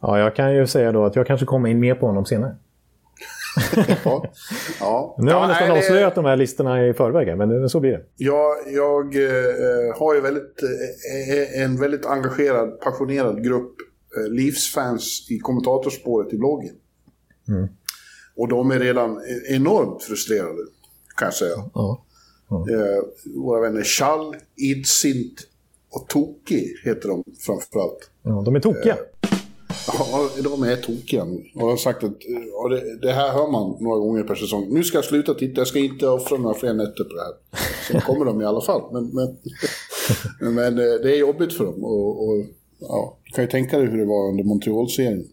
ja, jag kan ju säga då att jag kanske kommer in mer på honom senare. <laughs> ja. Ja. Nu har vi Ja, nästan nej, det- avslöjat de här listorna i förväg, men så blir det. Jag, jag eh, har ju väldigt, eh, en väldigt engagerad, passionerad grupp eh, livsfans i kommentatorspåret i bloggen. Och de är redan enormt frustrerade, kan jag säga. Ja. Eh, våra vänner Chall, Idsint och Toki heter de framförallt. Ja, de är tokiga. Ja, de är tokiga. Och jag har sagt att eh, ja, det, det här hör man några gånger per säsong. Nu ska jag sluta titta, jag ska inte offra några fler nätter på det här. Sen kommer de i alla fall. Men, men, <laughs> men eh, det är jobbigt för dem. Och, och, ja, du kan ju tänka dig hur det var under Montreal-serien.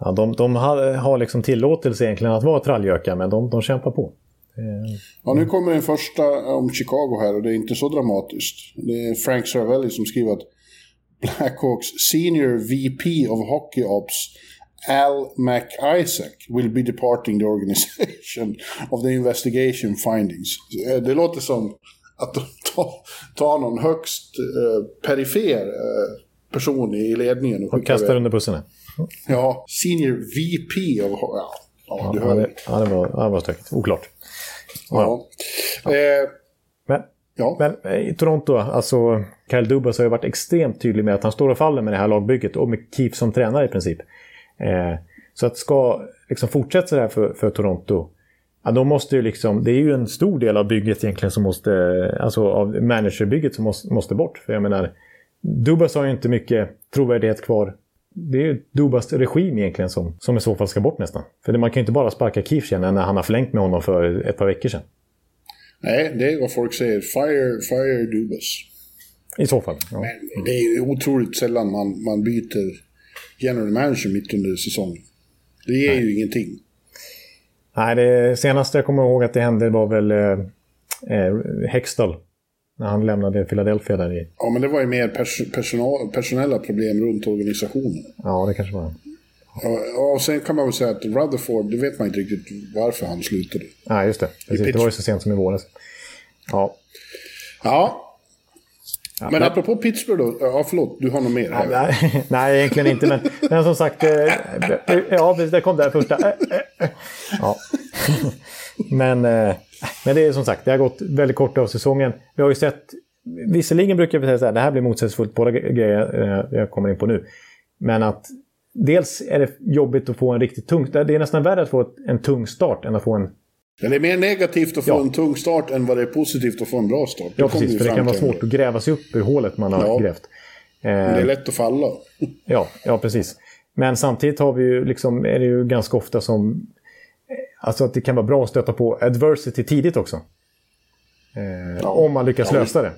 Ja, de de har, har liksom tillåtelse egentligen att vara trallgökar, men de, de kämpar på. Ja, nu kommer den första om Chicago här och det är inte så dramatiskt. Det är Frank Cervelli som skriver att Blackhawks senior VP of Hockey Ops Al McIsaac will be departing the organization of the investigation findings. Eh, Det låter som att de tar, tar någon högst eh, perifer eh, person i ledningen och Och kastar under bussen. Ja, senior VP of... Ja, ja du Ja, hör. det, ja, det var, ja, var stökigt. Oklart. Ja. Eh, Men, ja. men eh, i Toronto, alltså Kyle Dubas har ju varit extremt tydlig med att han står och faller med det här lagbygget och med Keefe som tränare i princip. Eh, så att ska liksom fortsätta så här för, för Toronto, ja, då måste ju liksom, det är ju en stor del av bygget egentligen som måste, alltså av managerbygget som måste, måste bort. För jag menar, Dubas har ju inte mycket trovärdighet kvar. Det är ju Dubas regim egentligen som, som i så fall ska bort nästan. För man kan ju inte bara sparka känner jag, när han har förlängt med honom för ett par veckor sedan. Nej, det är vad folk säger. Fire, fire Dubas. I så fall. Ja. Men det är ju otroligt sällan man, man byter general manager mitt under säsongen. Det ger ju ingenting. Nej, det senaste jag kommer ihåg att det hände var väl eh, eh, Hextall. När han lämnade Philadelphia där i... Ja, men det var ju mer pers personal, personella problem runt organisationen. Ja, det kanske var... Ja, och sen kan man väl säga att Rutherford, det vet man inte riktigt varför han slutade. Nej, just det. Precis, det var ju så sent som i våras. Ja. Ja. Men, men- apropå Pittsburgh då. Ja, förlåt, du har något mer här. Nej, <laughs> nej, egentligen inte. Men, men som sagt, eh, ja, precis, det kom där första. Eh, eh. Ja. <laughs> Men, men det är som sagt, det har gått väldigt kort av säsongen. Vi har ju sett, visserligen brukar vi säga så här, det här blir motsägelsefullt, båda grejer jag kommer in på nu. Men att dels är det jobbigt att få en riktigt tung, det är nästan värre att få en tung start än att få en Men det är mer negativt att få Ja. en tung start än vad det är positivt att få en bra start. Ja, precis. För det kan vara svårt att gräva sig upp ur hålet man har Ja. grävt. Det är Eh, lätt att falla. <laughs> ja, ja, precis. Men samtidigt har vi ju liksom, är det ju ganska ofta som... eh, Alltså att det kan vara bra att stöta på adversity tidigt också. Eh, Ja. Om man lyckas Ja, lösa det.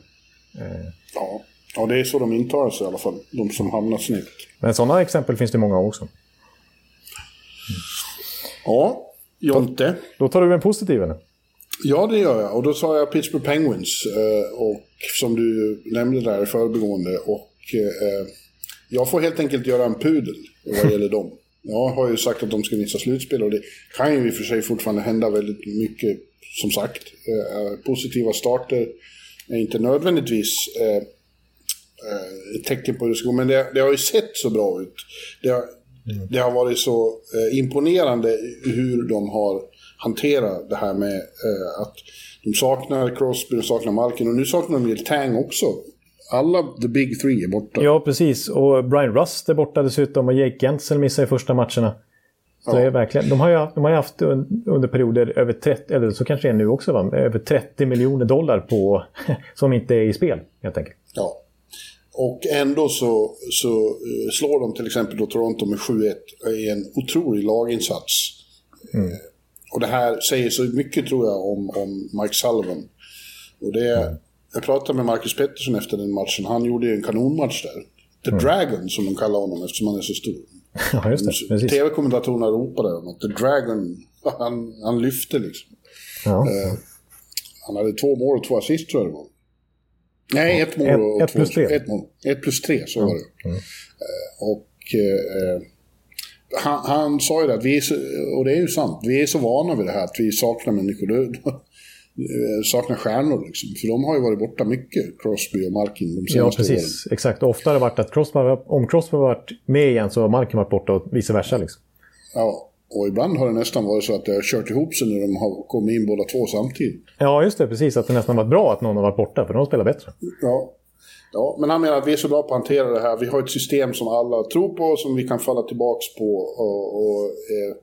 Ja. ja, det är så de intalar sig i alla fall. De som hamnar snett. Men sådana exempel finns det många av också. Ja, Jonte. Då tar du en positiv eller? Ja, det gör jag. Och då sa jag Pittsburgh Penguins. eh, Och som du nämnde där i förbigående. Och eh, jag får helt enkelt göra en pudel vad gäller dem. Jag har ju sagt att de ska missa slutspel och det kan ju i och för sig fortfarande hända väldigt mycket. Som sagt, eh, positiva starter är inte nödvändigtvis ett tecken på hur det ska gå. Men det, det har ju sett så bra ut. Det har, det har varit så eh, imponerande hur de har hanterat det här med eh, att de saknar Crosby, de saknar Malkin och nu saknar de ju Tang också. Alla the big three är borta. Ja, precis. Och Brian Rust är borta dessutom och Jake Gensel missar i första matcherna. Så Ja. det är verkligen, de har ju haft, de har haft un- under perioder över 30, eller så kanske det är nu också, va? över 30 miljoner dollar på, <laughs> som inte är i spel helt enkelt. Ja. Och ändå så, så eh, slår de till exempel då Toronto med 7-1 i en otrolig laginsats. Eh, och det här säger så mycket tror jag om, om Mike Sullivan. Och det, Jag pratade med Marcus Pettersson efter den matchen. Han gjorde ju en kanonmatch där. The Dragon som de kallar honom eftersom han är så stor. <laughs> Ja, just det. Precis. TV-kommentatorerna ropade om att The Dragon, <laughs> han, han lyfte liksom. Ja. Han hade två mål och två assist tror jag det var. Nej, ett mål Ett- och ett två... plus tre. Ett, mål. ett plus tre, så var det. Eh, Och eh, han, han sa ju det att vi så, och det är ju sant, vi är så vana vid det här att vi saknar människor. Då, eh, saknar stjärnor. Liksom. För de har ju varit borta mycket, Crosby och Malkin, de senaste Ja, precis. åren. Exakt. Ofta har det varit att Crosby, om Crosby har varit med igen så har Malkin varit borta och vice versa. Liksom. Ja, och ibland har det nästan varit så att det har kört ihop sig när de har kommit in båda två samtidigt. Ja, just det. Precis. Att det nästan varit bra att någon har varit borta, för de spelar bättre. Ja. ja, men han menar att vi är så bra på att hantera det här. Vi har ett system som alla tror på, som vi kan falla tillbaka på. Och, och eh,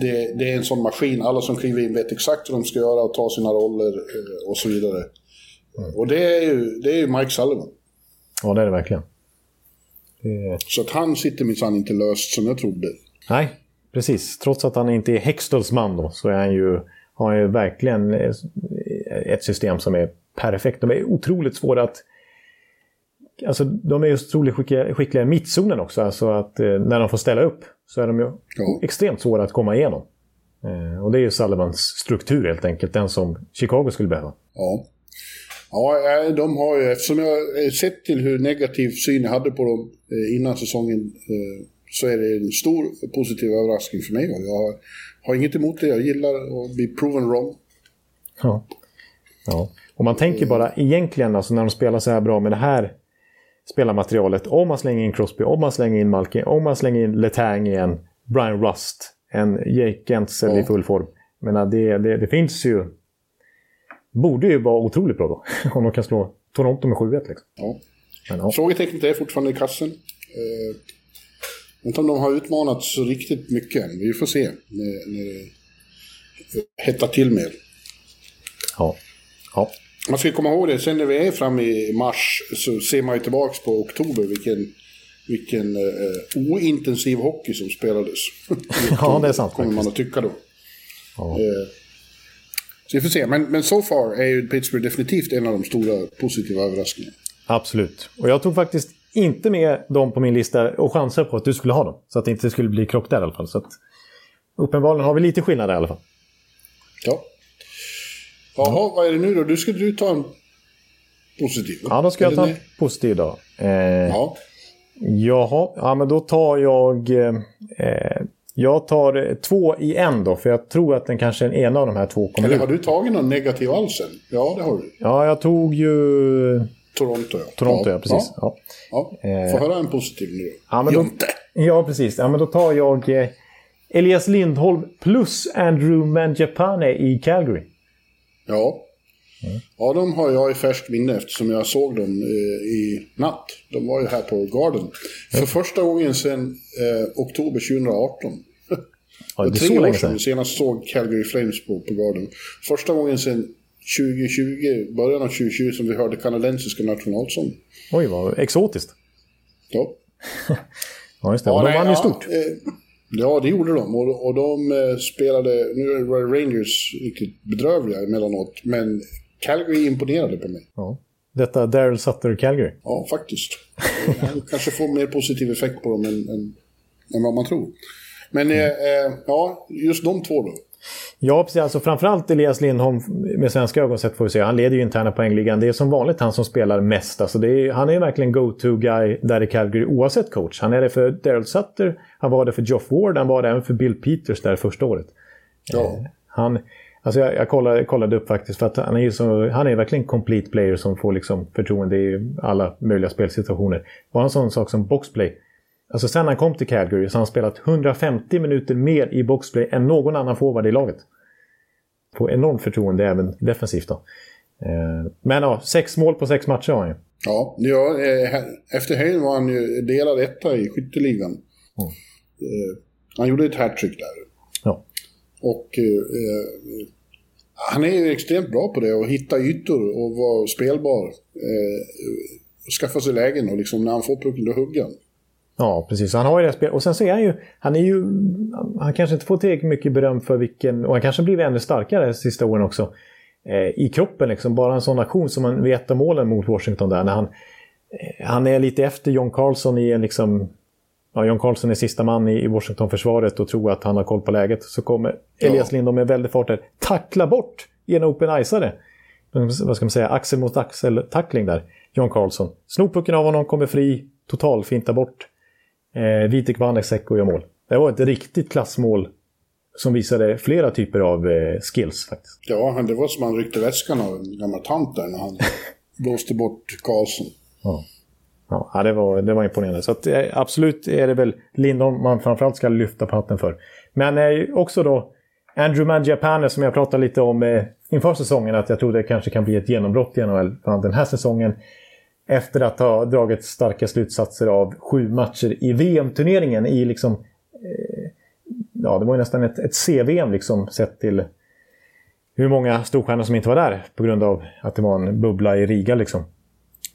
det, det, är en sån maskin. Alla som kliver in vet exakt vad de ska göra och ta sina roller eh, och så vidare. Mm. Och det är, ju, det är ju Mike Sullivan. Ja, det är det verkligen. Det... Så att han sitter minsann inte löst som jag trodde. Nej, precis. Trots att han inte är Hextals man då, så är han ju, har han ju verkligen ett system som är perfekt. De är otroligt svåra att... Alltså, de är ju otroligt skickliga, skickliga i mittzonen också. Alltså att eh, när de får ställa upp så är de ju ja. extremt svåra att komma igenom. Eh, och det är ju Sullivans struktur helt enkelt, den som Chicago skulle behöva. Ja. Ja, eh, de har ju, eftersom jag sett till hur negativ syn jag hade på dem eh, innan säsongen eh, så är det en stor positiv överraskning för mig. Jag har, har inget emot det, jag gillar att bli proven wrong. Ja. ja. Och man tänker bara egentligen alltså när de spelar så här bra med det här spelarmaterialet. Om man slänger in Crosby, om man slänger in Malkin, om man slänger in Letang igen, Brian Rust, en Jake Gensel ja. i full form. Men det, det, det, finns ju... Borde ju vara otroligt bra då. <laughs> Om de kan slå Toronto med 7-1 liksom. Ja. Men, ja. Frågetecknet är fortfarande i kassen. Eh, inte om de har utmanats så riktigt mycket än. Vi får se när, när det hettar till mer. Ja. ja. Man ska komma ihåg det, sen när vi är framme i mars så ser man ju tillbaka på oktober vilken, vilken uh, ointensiv hockey som spelades. <laughs> ja, det är sant. kommer man att tycka då. Ja. Uh, så vi får se, men, men so far är ju Pittsburgh definitivt en av de stora positiva överraskningarna. Absolut. Och jag tog faktiskt inte med dem på min lista och chansar på att du skulle ha dem. Så att det inte skulle bli krock där i alla fall. Så att, uppenbarligen har vi lite skillnad i alla fall. Ja. Jaha, vad är det nu då? Du skulle du ta en positiv? Ja, då ska jag ta en positiv då. Eh, ja. Jaha, ja men då tar jag... Eh, jag tar två i en då, för jag tror att den kanske är en av de här två kommer Eller har du tagit någon negativ alls än? Ja, det har du. Ja, jag tog ju... Toronto, ja. Toronto, ja, precis. Ja. Ja. Ja. Få höra en positiv nu ja, men då, Ja, precis. Ja, men då tar jag eh, Elias Lindholm plus Andrew Mangiapane i Calgary. Ja. Mm. Ja, de har jag i färskt minne eftersom jag såg dem eh, i natt. De var ju här på Garden. Mm. För första gången sedan eh, oktober 2018. Ja, det är tre år sedan vi senast såg Calgary Flames på, på Garden. Första gången sedan 2020, början av 2020 som vi hörde kanadensiska nationalsång. Oj, vad exotiskt. Ja. <laughs> ja, just det. Ja, och de vann ju ja, stort. Eh, ja, det gjorde de. Och, och de eh, spelade, nu var Rangers riktigt bedrövliga emellanåt, men Calgary imponerade på mig. Ja. Detta Daryl Sutter Calgary. Ja, faktiskt. Han <laughs> kanske får mer positiv effekt på dem än, än, än vad man tror. Men mm. eh, ja, just de två då. Ja, precis. Alltså, framförallt Elias Lindholm med svenska ögon sett får vi se. Han leder ju interna poängligan. Det är som vanligt han som spelar mest. Alltså, är, han är verkligen go-to-guy där i Calgary oavsett coach. Han är det för Daryl Sutter, han var det för Geoff Ward, han var det även för Bill Peters där första året. Ja. Eh, han, alltså jag, jag kollade, kollade, upp faktiskt för att han är ju så, han är verkligen complete player som får liksom förtroende i alla möjliga spelsituationer. Och en sån sak som boxplay. Alltså sen han kom till Calgary så har han spelat 150 minuter mer i boxplay än någon annan forward i laget. På enormt förtroende även defensivt då. Eh, men ja, sex mål på sex matcher har han ju. Ja, ja eh, efter helgen var han ju delad etta i skytteligan. Mm. Han gjorde ett hattrick där. Ja. Och eh, han är ju extremt bra på det, att hitta ytor och vara spelbar. Eh, skaffa sig lägen och liksom när han får pucken då hugger han. Ja, precis. Han har ju det spelet. Och sen så är han ju... Han är ju... Han kanske inte får tillräckligt mycket beröm för vilken... Och han kanske blivit ännu starkare de sista åren också. Eh, I kroppen liksom. Bara en sån aktion som man vet av målen mot Washington där. När han, eh, han är lite efter John Carlson i en liksom... Ja, John Carlson är sista man i, i Washington-försvaret och tror att han har koll på läget. Så kommer Elias ja. Lindholm med väldig fart där. Tackla bort i en open-iceare. Vad ska man säga? Axel mot axel-tackling där. John Carlson. Snor pucken av honom, kommer fri. Totalfintar bort Eh, Vitek Vanesek och gör mål. Det var ett riktigt klassmål som visade flera typer av eh, skills faktiskt. Ja, det var som han ryckte väskan av en gammal tant där när han <laughs> blåste bort Karlsson. Ja. Ja, det var, det var imponerande. Så att, eh, absolut är det väl Lindholm man framförallt ska lyfta på hatten för. Men eh, också då Andrew Mangiapane som jag pratade lite om eh, inför säsongen. Att jag tror det kanske kan bli ett genombrott i NHL den här säsongen. Efter att ha dragit starka slutsatser av sju matcher i VM-turneringen i liksom... Eh, ja, det var ju nästan ett, ett C-VM liksom sett till hur många storstjärnor som inte var där på grund av att det var en bubbla i Riga liksom.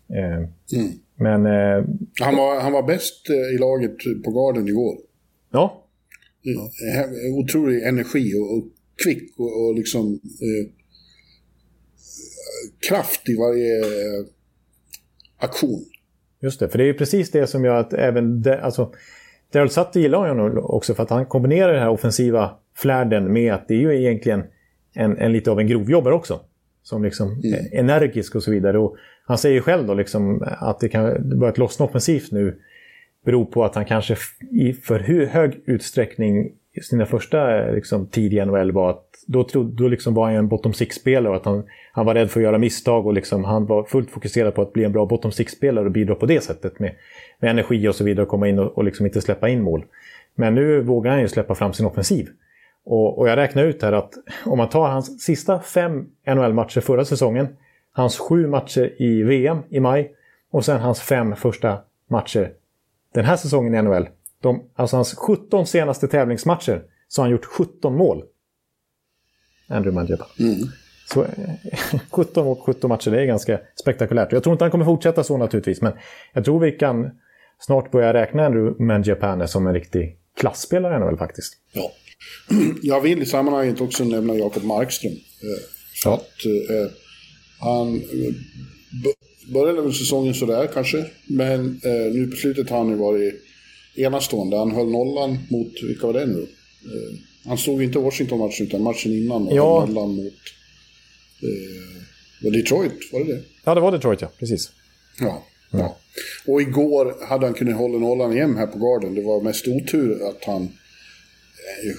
Eh, mm. Men... Eh, han, var, han var bäst eh, i laget på garden igår. Ja. ja. Otrolig energi och, och kvick och, och liksom... Eh, kraft i varje eh, aktion. Just det, för det är precis det som gör att även... De, alltså, Daryl Sutter gillar jag nog också för att han kombinerar den här offensiva flärden med att det är ju egentligen en, en lite av en grovjobbare också. Som liksom mm. är energisk och så vidare. Och han säger själv då liksom att det kan börjat lossna offensivt nu beror på att han kanske i för hög utsträckning i sina första liksom, tid i NHL var då, då, då liksom var han en bottom six-spelare och att han, han var rädd för att göra misstag och liksom, han var fullt fokuserad på att bli en bra bottom six-spelare och bidra på det sättet med, med energi och så vidare och komma in och, och liksom inte släppa in mål. Men nu vågar han ju släppa fram sin offensiv. Och, och jag räknar ut här att om man tar hans sista fem NHL-matcher förra säsongen, hans sju matcher i VM i maj och sen hans fem första matcher den här säsongen i NHL. De, alltså hans 17 senaste tävlingsmatcher så har han gjort 17 mål. Andrew Mangiapane. Mm. Så 17 mot 17 matcher, det är ganska spektakulärt. Jag tror inte han kommer fortsätta så naturligtvis, men jag tror vi kan snart börja räkna Andrew Mangiapane som en riktig klassspelare i NHL faktiskt. Ja. <clears throat> Jag vill i sammanhanget också nämna Jakob Markström. Eh, ja. att eh, han eh, började väl säsongen sådär kanske, men eh, nu på slutet har han ju varit enastående. Han höll nollan mot, vilka var det nu? Eh, han stod inte Washington-matchen utan matchen innan ja. nollan mot eh, Detroit, var det det? Ja, det var Detroit ja, precis. Ja. ja. Och igår hade han kunnat hålla nollan igen här på Garden. Det var mest otur att han eh,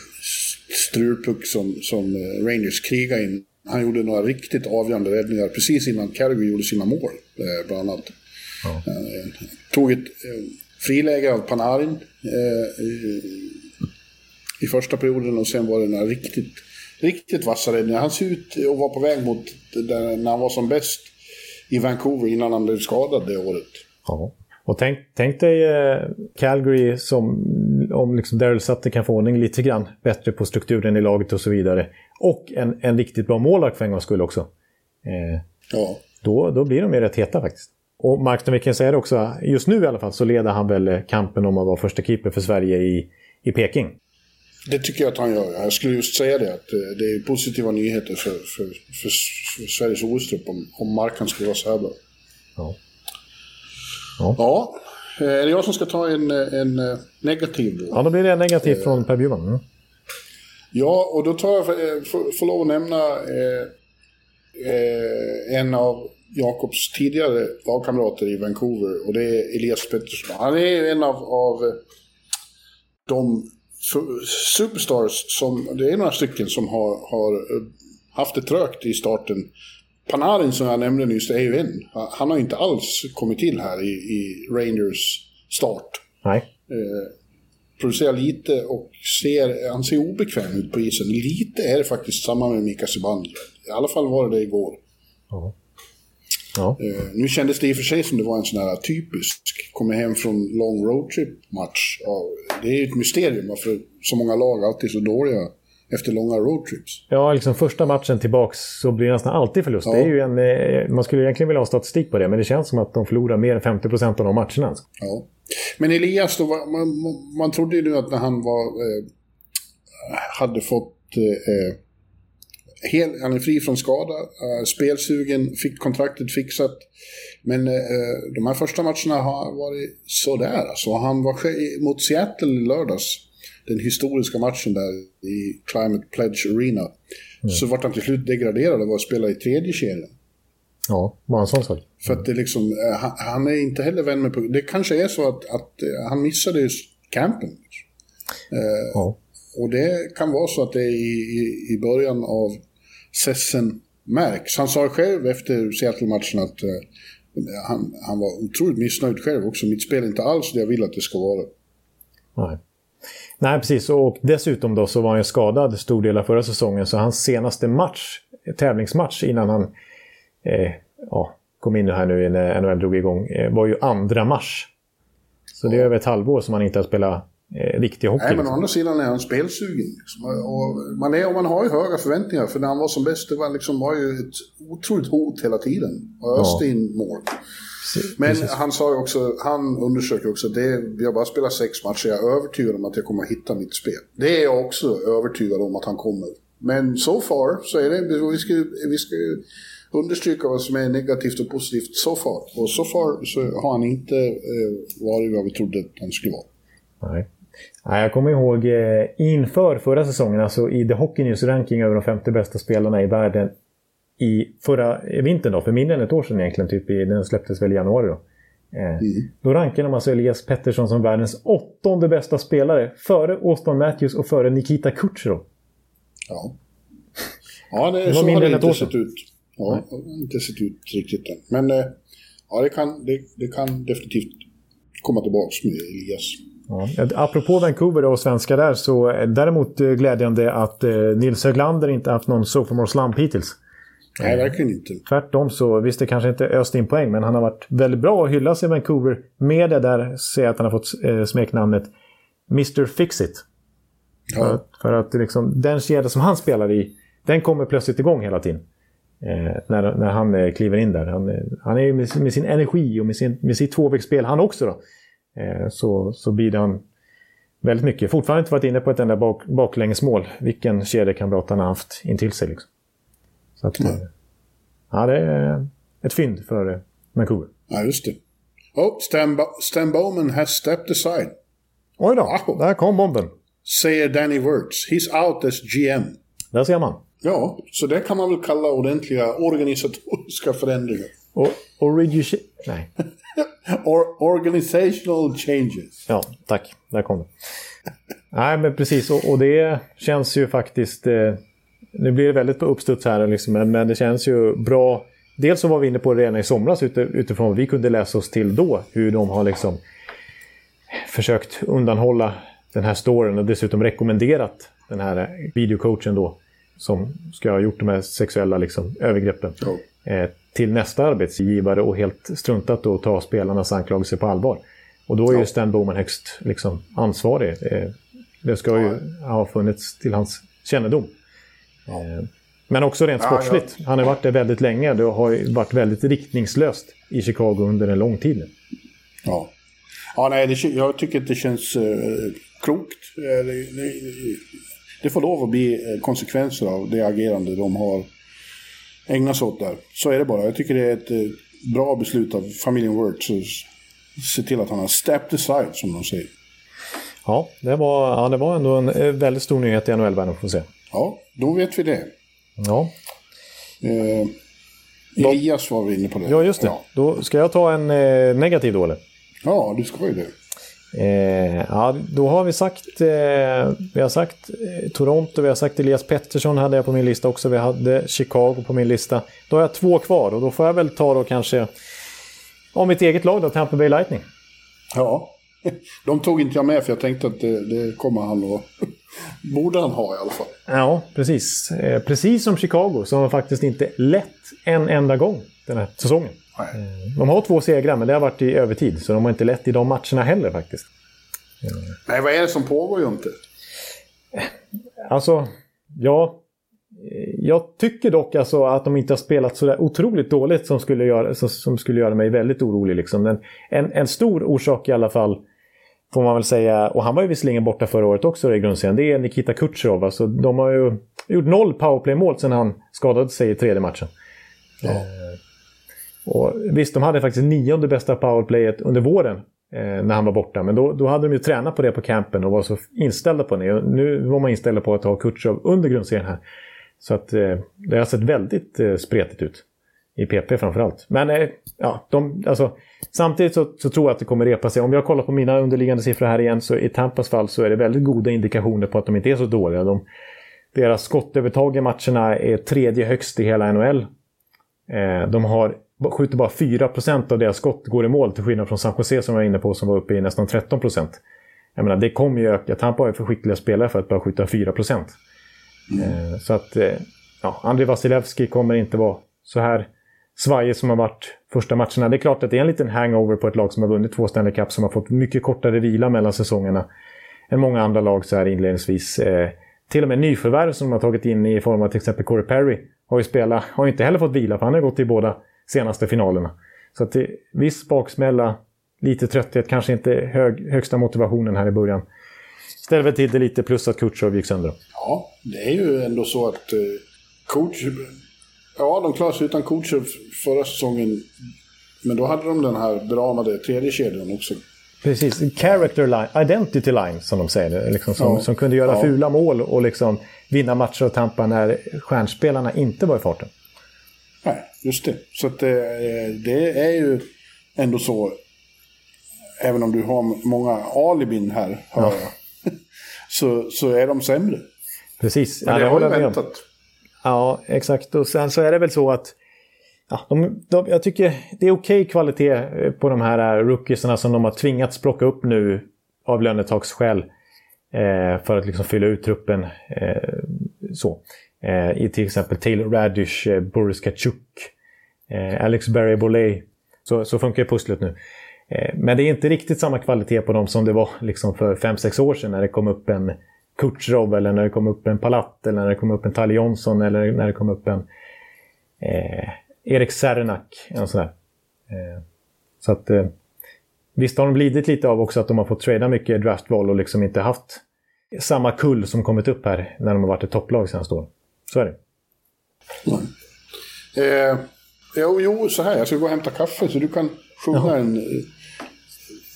strulpuck som, som eh, Rangers krigade in. Han gjorde några riktigt avgörande räddningar precis innan Calgary gjorde sina mål, eh, bland annat. Ja. Tog ett friläge av Panarin i första perioden och sen var det några riktigt, riktigt vassa räddningar. Han ser ut att vara på väg mot där, när han var som bäst i Vancouver innan han blev skadad det året. Ja. Och tänk, tänk dig eh, Calgary som om liksom Daryl Sutter kan få ordning lite grann bättre på strukturen i laget och så vidare. Och en, en riktigt bra målvakt för en gångs skull också. Eh, ja. då, då blir de ju rätt heta faktiskt. Och Markström, vi kan säga det också, just nu i alla fall så leder han väl eh, kampen om att vara första keeper för Sverige i, i Peking. Det tycker jag att han gör. Jag skulle just säga det, att eh, det är positiva nyheter för, för, för, för Sveriges OS-trupp om, om Markan skulle vara så här bra. Ja. Ja. ja. Eh, är det jag som ska ta en, en eh, negativ då? Ja, då blir det en negativ från Per Bjurman. Mm. Ja, och då tar jag, får, får lov att nämna eh, en av Jakobs tidigare lagkamrater i Vancouver och det är Elias Pettersson. Han är en av, av de superstars som, det är några stycken som har, har eh, haft det trögt i starten. Panarin som jag nämnde nyss är ju en. Han har inte alls kommit till här i, i Rangers start. Nej. Eh, producerar lite och ser, han ser obekväm ut på isen. Lite är det faktiskt samma med Mika Zibanejad. I alla fall var det det igår. Ja. Ja. Eh, nu kändes det i och för sig som det var en sån här typisk, kommer hem från lång roadtrip-match. Ja, det är ju ett mysterium varför så många lag alltid är så dåliga efter långa roadtrips. Ja, liksom första matchen tillbaks så blir det nästan alltid förlust. Ja. Det är ju en, eh, man skulle egentligen vilja ha statistik på det, men det känns som att de förlorar mer än 50% av de matcherna. Ja. Men Elias då, man, man trodde ju nu att när han var, eh, hade fått eh, Hel, han är fri från skada, spelsugen, fick kontraktet fixat. Men uh, de här första matcherna har varit sådär. Alltså, han var mot Seattle i lördags, den historiska matchen där i Climate Pledge Arena. Mm. Så vart han till slut degraderad och var att spela i tredje serien. Ja, bara en sån sak. För att det liksom, uh, han, han, är inte heller vän med... Det kanske är så att, att han missade campen. ja. och det kan vara så att det i, i, i början av säsongen märks. Han sa själv efter Seattle-matchen att uh, han, han var otroligt missnöjd själv också. Mitt spel är inte alls det jag vill att det ska vara. Nej. Nej, precis. Och dessutom då så var han ju skadad stor del av förra säsongen. Så hans senaste match, tävlingsmatch innan han eh, ja, kom in här nu när NHL drog igång, eh, var ju andra mars. Så det är över ett halvår som han inte har spelat eh, riktig hockey. Nej, men å andra sidan är han spelsugen. Liksom. Och man, är, och man har ju höga förväntningar, för när han var som bäst, det var, liksom, var ju ett otroligt hot hela tiden. Och öste ja. in mål. Men Precis. han sa ju också, han undersöker också det, vi har bara spelat sex matcher, jag är övertygad om att jag kommer att hitta mitt spel. Det är jag också övertygad om att han kommer. Men so far så är det, vi ska, vi ska understryka vad som är negativt och positivt so far. Och so far så har han inte eh, varit vad vi trodde att han skulle vara. Nej. Jag kommer ihåg eh, inför förra säsongen, alltså i The Hockey News ranking över de 50 bästa spelarna i världen i förra vintern då, för mindre än ett år sedan egentligen, typ i, den släpptes väl i januari då. Eh, mm. Då rankade de alltså Elias Pettersson som världens åttonde bästa spelare. Före Austin Matthews och före Nikita Kucherov. Ja. Ja, det, det mindre än ett år sett ut. Ja, det har inte sett ut riktigt än. Men eh, ja, det kan, det, det kan definitivt komma tillbaka med Elias. Ja. Apropå Vancouver och svenskar där så det däremot eh, glädjande att eh, Nils Höglander inte haft någon sophomore slump hittills. Nej, verkligen inte. Tvärtom så, visst det kanske inte öst in poäng, men han har varit väldigt bra och hyllas i Vancouver. Med det där ser jag att han har fått eh, smeknamnet Mr Fixit. Ja. För, för att liksom, den kedja som han spelar i, den kommer plötsligt igång hela tiden. Eh, när, när han eh, kliver in där. Han, eh, han är med, med, sin energi och med, sin, med sitt tvåvägsspel han också. Då. Eh, så, så blir han väldigt mycket. Fortfarande inte varit inne på ett enda bak, baklängesmål. Vilken kedjekamrat han har haft intill sig. Liksom. Så att, mm. ja, det är ett fynd för eh, Vancouver. Ja, just det. Oh, Stan, Stan Bowman has stepped aside. Oj då, ah. där kom bomben. Säger Danny Wirtz. He's out as GM. Där ser man. Ja, så det kan man väl kalla ordentliga organisatoriska förändringar. Och origi... Nej. <laughs> Or organizational changes. Ja, tack. Där kom det. Nej, men precis. Och, och det känns ju faktiskt... Eh, nu blir det väldigt på uppstuds här, liksom, men, men det känns ju bra. Dels så var vi inne på det redan i somras utifrån vad vi kunde läsa oss till då. Hur de har liksom försökt undanhålla den här storyn och dessutom rekommenderat den här videocoachen då som ska ha gjort de här sexuella liksom, övergreppen oh. eh, till nästa arbetsgivare och helt struntat att ta spelarnas anklagelser på allvar. Och då är ju Stan Bowman högst liksom, ansvarig. Eh, det ska ju ha funnits till hans kännedom. Eh, men också rent sportsligt. Han har varit det väldigt länge. Det har varit väldigt riktningslöst i Chicago under en lång tid. Ja. Ja, nej, det, jag tycker att det känns uh, klokt. Uh, det, det, det får lov att bli eh, konsekvenser av det agerande de har ägnat sig åt där. Så är det bara. Jag tycker det är ett eh, bra beslut av familjen Wirtz att se till att han har stepped aside, som de säger. Ja, det var, ja, det var ändå en eh, väldigt stor nyhet i NHL-världen, får se. Ja, då vet vi det. Ja. Eh, Elias var vi inne på det. Ja, just det. Ja. Då ska jag ta en eh, negativ då, eller? Ja, du ska ju det. Eh, ja, då har vi sagt, eh, vi har sagt eh, Toronto, vi har sagt Elias Pettersson hade jag på min lista också. Vi hade Chicago på min lista. Då har jag två kvar och då får jag väl ta då kanske om mitt eget lag då, Tampa Bay Lightning. Ja, <laughs> de tog inte jag med för jag tänkte att det, det kommer han att... <laughs> Borde han ha i alla fall. Ja, precis. Eh, precis som Chicago så har de faktiskt inte lett en enda gång den här säsongen. Eh, de har två segrar, men det har varit i övertid. Så de har inte lett i de matcherna heller faktiskt. Nej, vad är det som pågår ju inte? Alltså, ja. Jag tycker dock alltså att de inte har spelat så där otroligt dåligt som skulle göra, som skulle göra mig väldigt orolig. Liksom. En, en, en stor orsak i alla fall, får man väl säga, och han var ju visserligen borta förra året också i grundserien, det är Nikita Kucherov. Alltså, de har ju gjort noll powerplay-mål sedan han skadade sig i tredje matchen. Ja. Och visst, de hade faktiskt nionde bästa powerplayet under våren eh, när han var borta. Men då, då hade de ju tränat på det på campen och var så inställda på det. Och nu var man inställda på att ha Kutjov under grundserien här. Så att eh, det har sett väldigt eh, spretigt ut. i PP framförallt. Men eh, ja, de, alltså, samtidigt så, så, tror jag att det kommer repa sig. Om jag kollar på mina underliggande siffror här igen så i Tampas fall så är det väldigt goda indikationer på att de inte är så dåliga. De, deras skottövertag i matcherna är tredje högst i hela NHL. Eh, de har, skjuter bara 4% av deras skott går i mål till skillnad från San Jose som jag var inne på som var uppe i nästan 13%. Jag menar, det kommer ju öka. Tampa är för skickliga spelare för att bara skjuta 4%. Mm. Eh, så att, eh, ja, Andrei Vasilevski kommer inte vara så här svajig som har varit första matcherna. Det är klart att det är en liten hangover på ett lag som har vunnit två Stanley Cup som har fått mycket kortare vila mellan säsongerna än många andra lag så här inledningsvis. Eh, till och med nyförvärv som de har tagit in i form av till exempel Corey Perry har ju spelat, har inte heller fått vila för han har gått i båda senaste finalerna. Så att det, viss baksmälla, lite trötthet, kanske inte hög, högsta motivationen här i början. Ställer väl till det lite plus att Kutjerov gick sönder. Ja, det är ju ändå så att eh, coach Ja, de klarade sig utan coacher förra säsongen. Men då hade de den här beramade tredje kedjan också. Precis, character line, identity line som de säger. Liksom, som, ja. som kunde göra ja. fula mål och liksom vinna matcher och tampa när stjärnspelarna inte var i farten. Just det. Så att det, det är ju ändå så, även om du har många alibin här, hör ja. jag, <laughs> så, så är de sämre. Precis, Men det har ju väntat. Ja, exakt. Och sen så är det väl så att ja, de, de, jag tycker det är okej okay kvalitet eh, på de här eh, rookiesarna som de har tvingats plocka upp nu av lönetagsskäl. Eh, för att liksom fylla ut truppen. Eh, så. Eh, I till exempel Taylor Radish, eh, Boris Kachuk, eh, Alex Barry Boley. Så, så funkar pusslet nu. men det är inte riktigt samma kvalitet på dem som det var liksom för 5-6 år sedan när det kom upp en Kutjerov eller när det kom upp en Palat eller när det kom upp en Talle Jonsson eller när det kom upp en eh, Erik Sernak. En sån där. Eh, så att eh, visst har de lidit lite av också att de har fått trada mycket draftval och liksom inte haft samma kull som kommit upp här när de har varit ett topplag senaste åren. Så är det. Eh, jo, jo, så här. Jag ska gå och hämta kaffe så du kan sjunga Jaha. en eh,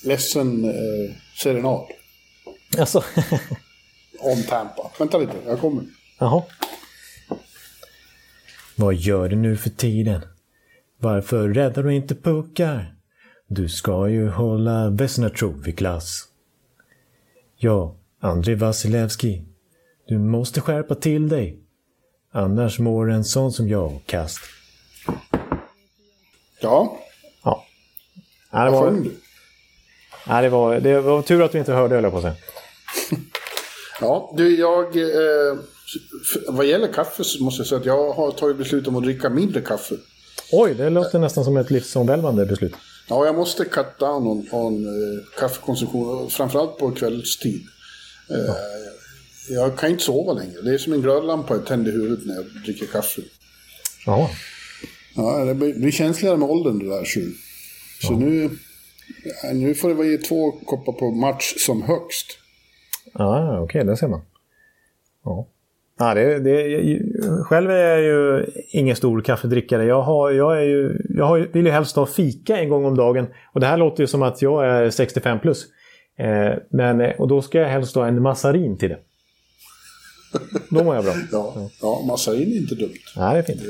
ledsen eh, serenad. Alltså. <laughs> om Tampa. Vänta lite, jag kommer. Jaha. Vad gör du nu för tiden? Varför räddar du inte puckar? Du ska ju hålla Vesna klass. Ja, Andrei Vasilevski. Du måste skärpa till dig. Annars mår en sån som jag kast. Ja. Ja. ja det var... Ja, det, var, det var tur att vi inte hörde, höll jag på att säga. <laughs> Ja, du, jag... Eh, vad gäller kaffe så måste jag säga att jag har tagit beslut om att dricka mindre kaffe. Oj, det låter nästan som ett livsomvälvande beslut. Ja, jag måste cut down on, on uh, kaffekonsumtion, framförallt på kvällstid. Uh, ja. Jag kan inte sova längre. Det är som en glödlampa jag tänder i huvudet när jag dricker kaffe. Ja. Ja, det blir känsligare med åldern det där. Så, så ja. nu, nu får det vara två koppar på match som högst. Ja, okej, okay, det ser man. Ja. Ja, det, det, själv är jag ju ingen stor kaffedrickare. Jag, har, jag, är ju, jag har, vill ju helst ha fika en gång om dagen. Och det här låter ju som att jag är 65 plus. Eh, men, och då ska jag helst ha en massarin till det. Då mår jag bra. ja, ja, massarin är inte dumt. Nej, det är fint.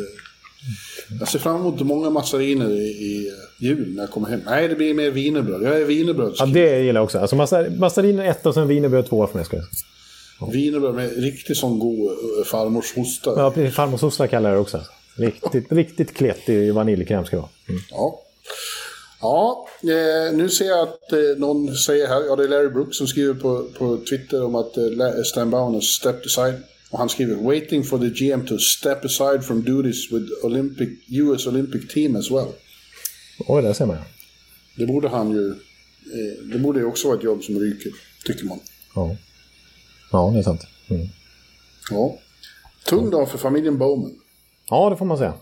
Jag ser fram emot många massariner i, i jul när jag kommer hem. Nej, det blir mer wienerbröd. Jag är wienerbröd. Ja, det gillar jag också. Alltså massariner ett och sen wienerbröd två för mig. Ska ja. Wienerbröd med riktigt sån god uh, farmors hosta. Ja, precis. Farmors hosta kallar jag det också. Riktigt, riktigt kletig vaniljkräm ska det vara. Mm. Ja. Ja, eh, nu ser jag att eh, någon säger här, ja det är Larry Brooks som skriver på, på Twitter om att eh, Stan Bowen har stepped aside. Och han skriver “Waiting for the GM to step aside from duties with Olympic, US Olympic team as well”. Oj, där ser man. Det borde han ju... Det borde ju också vara ett jobb som ryker, tycker man. Ja, ja det är sant. Mm. Ja. Tung dag för familjen Bowman. Ja, det får man säga.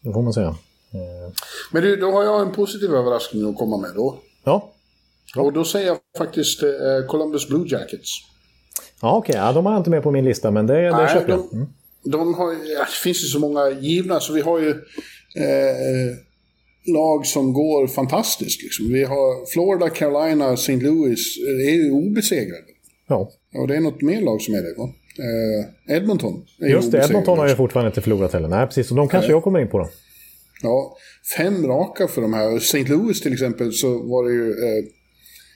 Det får man säga. Eh. Men du, då har jag en positiv överraskning att komma med då. Ja. ja. Och då säger jag faktiskt eh, Columbus Blue Jackets. Ja, okej. Okay. Ja, de har jag inte med på min lista, men det, det köper jag. Mm. De har, ja, det finns ju så många givna, så vi har ju eh, lag som går fantastiskt. Liksom. Vi har Florida, Carolina, St. Louis, eh, är ju obesegrade. Ja. Och det är något mer lag som är det, va? Eh, Edmonton är Just det, Edmonton har ju fortfarande inte förlorat heller. Nej, precis. Och de kanske Nej. jag kommer in på då. Ja, fem raka för de här. St. Louis till exempel så var det ju... Eh,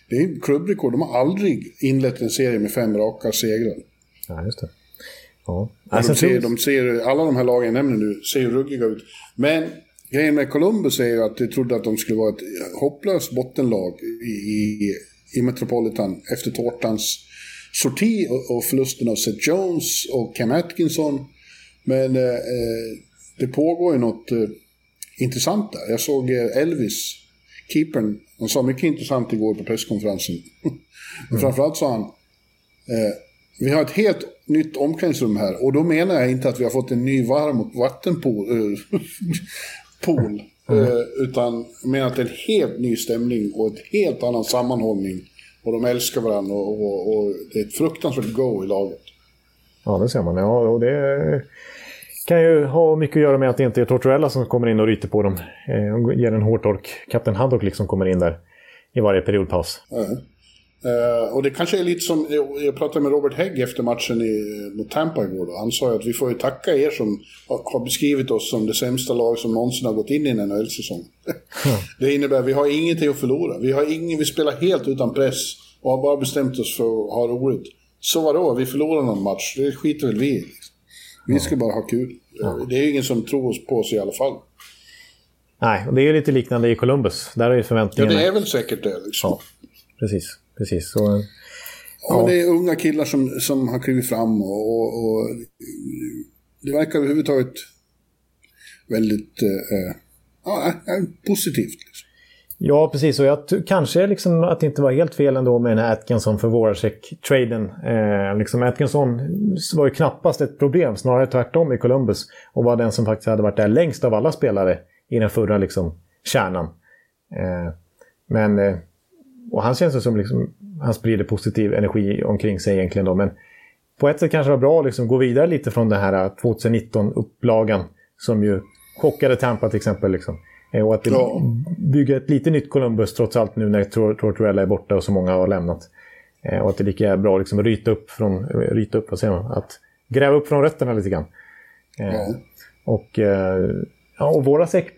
det är klubbrekord. De har aldrig inlett en serie med fem raka segrar. Ja, just det. Ja. Ja, de, ser, de ser, alla de här lagen jag nämner nu ser ju ruggiga ut. Men grejen med Columbus är ju att de trodde att de skulle vara ett hopplöst bottenlag i, i, i Metropolitan efter tårtans sorti och, och förlusten av Seth Jones och Cam Atkinson. Men eh, det pågår ju något intressant där. Jag såg eh, Elvis, keepern, han sa mycket intressant igår på presskonferensen. <laughs> Men framförallt sa han, eh, vi har ett helt nytt omklädningsrum här och då menar jag inte att vi har fått en ny varm vattenpool. Eh, <laughs> pool, mm. eh, utan jag menar att det är en helt ny stämning och en helt annan sammanhållning. Och de älskar varandra och, och, och det är ett fruktansvärt go i laget. Ja, det ser man. Ja, och det kan ju ha mycket att göra med att det inte är Tortorella som kommer in och ryter på dem. Eh, ger en hårtork. Kapten Haddock liksom kommer in där i varje periodpaus. Mm. Uh, och det kanske är lite som, jag pratade med Robert Hägg efter matchen i, mot Tampa igår. Då. Han sa ju att vi får ju tacka er som har beskrivit oss som det sämsta lag som någonsin har gått in i en NHL-säsong. Mm. <laughs> det innebär att vi har ingenting att förlora. Vi, har ingen, vi spelar helt utan press och har bara bestämt oss för att ha roligt. Så vadå, vi förlorar någon match, det skiter väl vi i. Vi ska bara ha kul. Mm. Det är ju ingen som tror på oss i alla fall. Nej, och det är lite liknande i Columbus. Där är ju förväntningarna... Ja, det är väl säkert det. Liksom. Ja, precis. precis. Så, ja. ja, det är unga killar som, som har klivit fram och, och, och det verkar överhuvudtaget väldigt eh, ja, positivt. Ja, precis. Och jag kanske liksom att det inte var helt fel ändå med den här Atkinson för Voracek-traden. Eh, liksom Atkinson var ju knappast ett problem, snarare tvärtom i Columbus. Och var den som faktiskt hade varit där längst av alla spelare i den förra liksom, kärnan. Eh, men, eh, och han känns som liksom, han sprider positiv energi omkring sig egentligen då. Men på ett sätt kanske det var bra att liksom gå vidare lite från den här eh, 2019-upplagan som ju chockade Tampa till exempel. Liksom. Eh, och att ja. bygga ett lite nytt Columbus trots allt nu när Tortorella är borta och så många har lämnat. Eh, och att det lika är bra liksom att ryta upp från, ryta upp, vad säger man? Att gräva upp från rötterna lite grann. Eh, ja. Och, ja, och våra säck,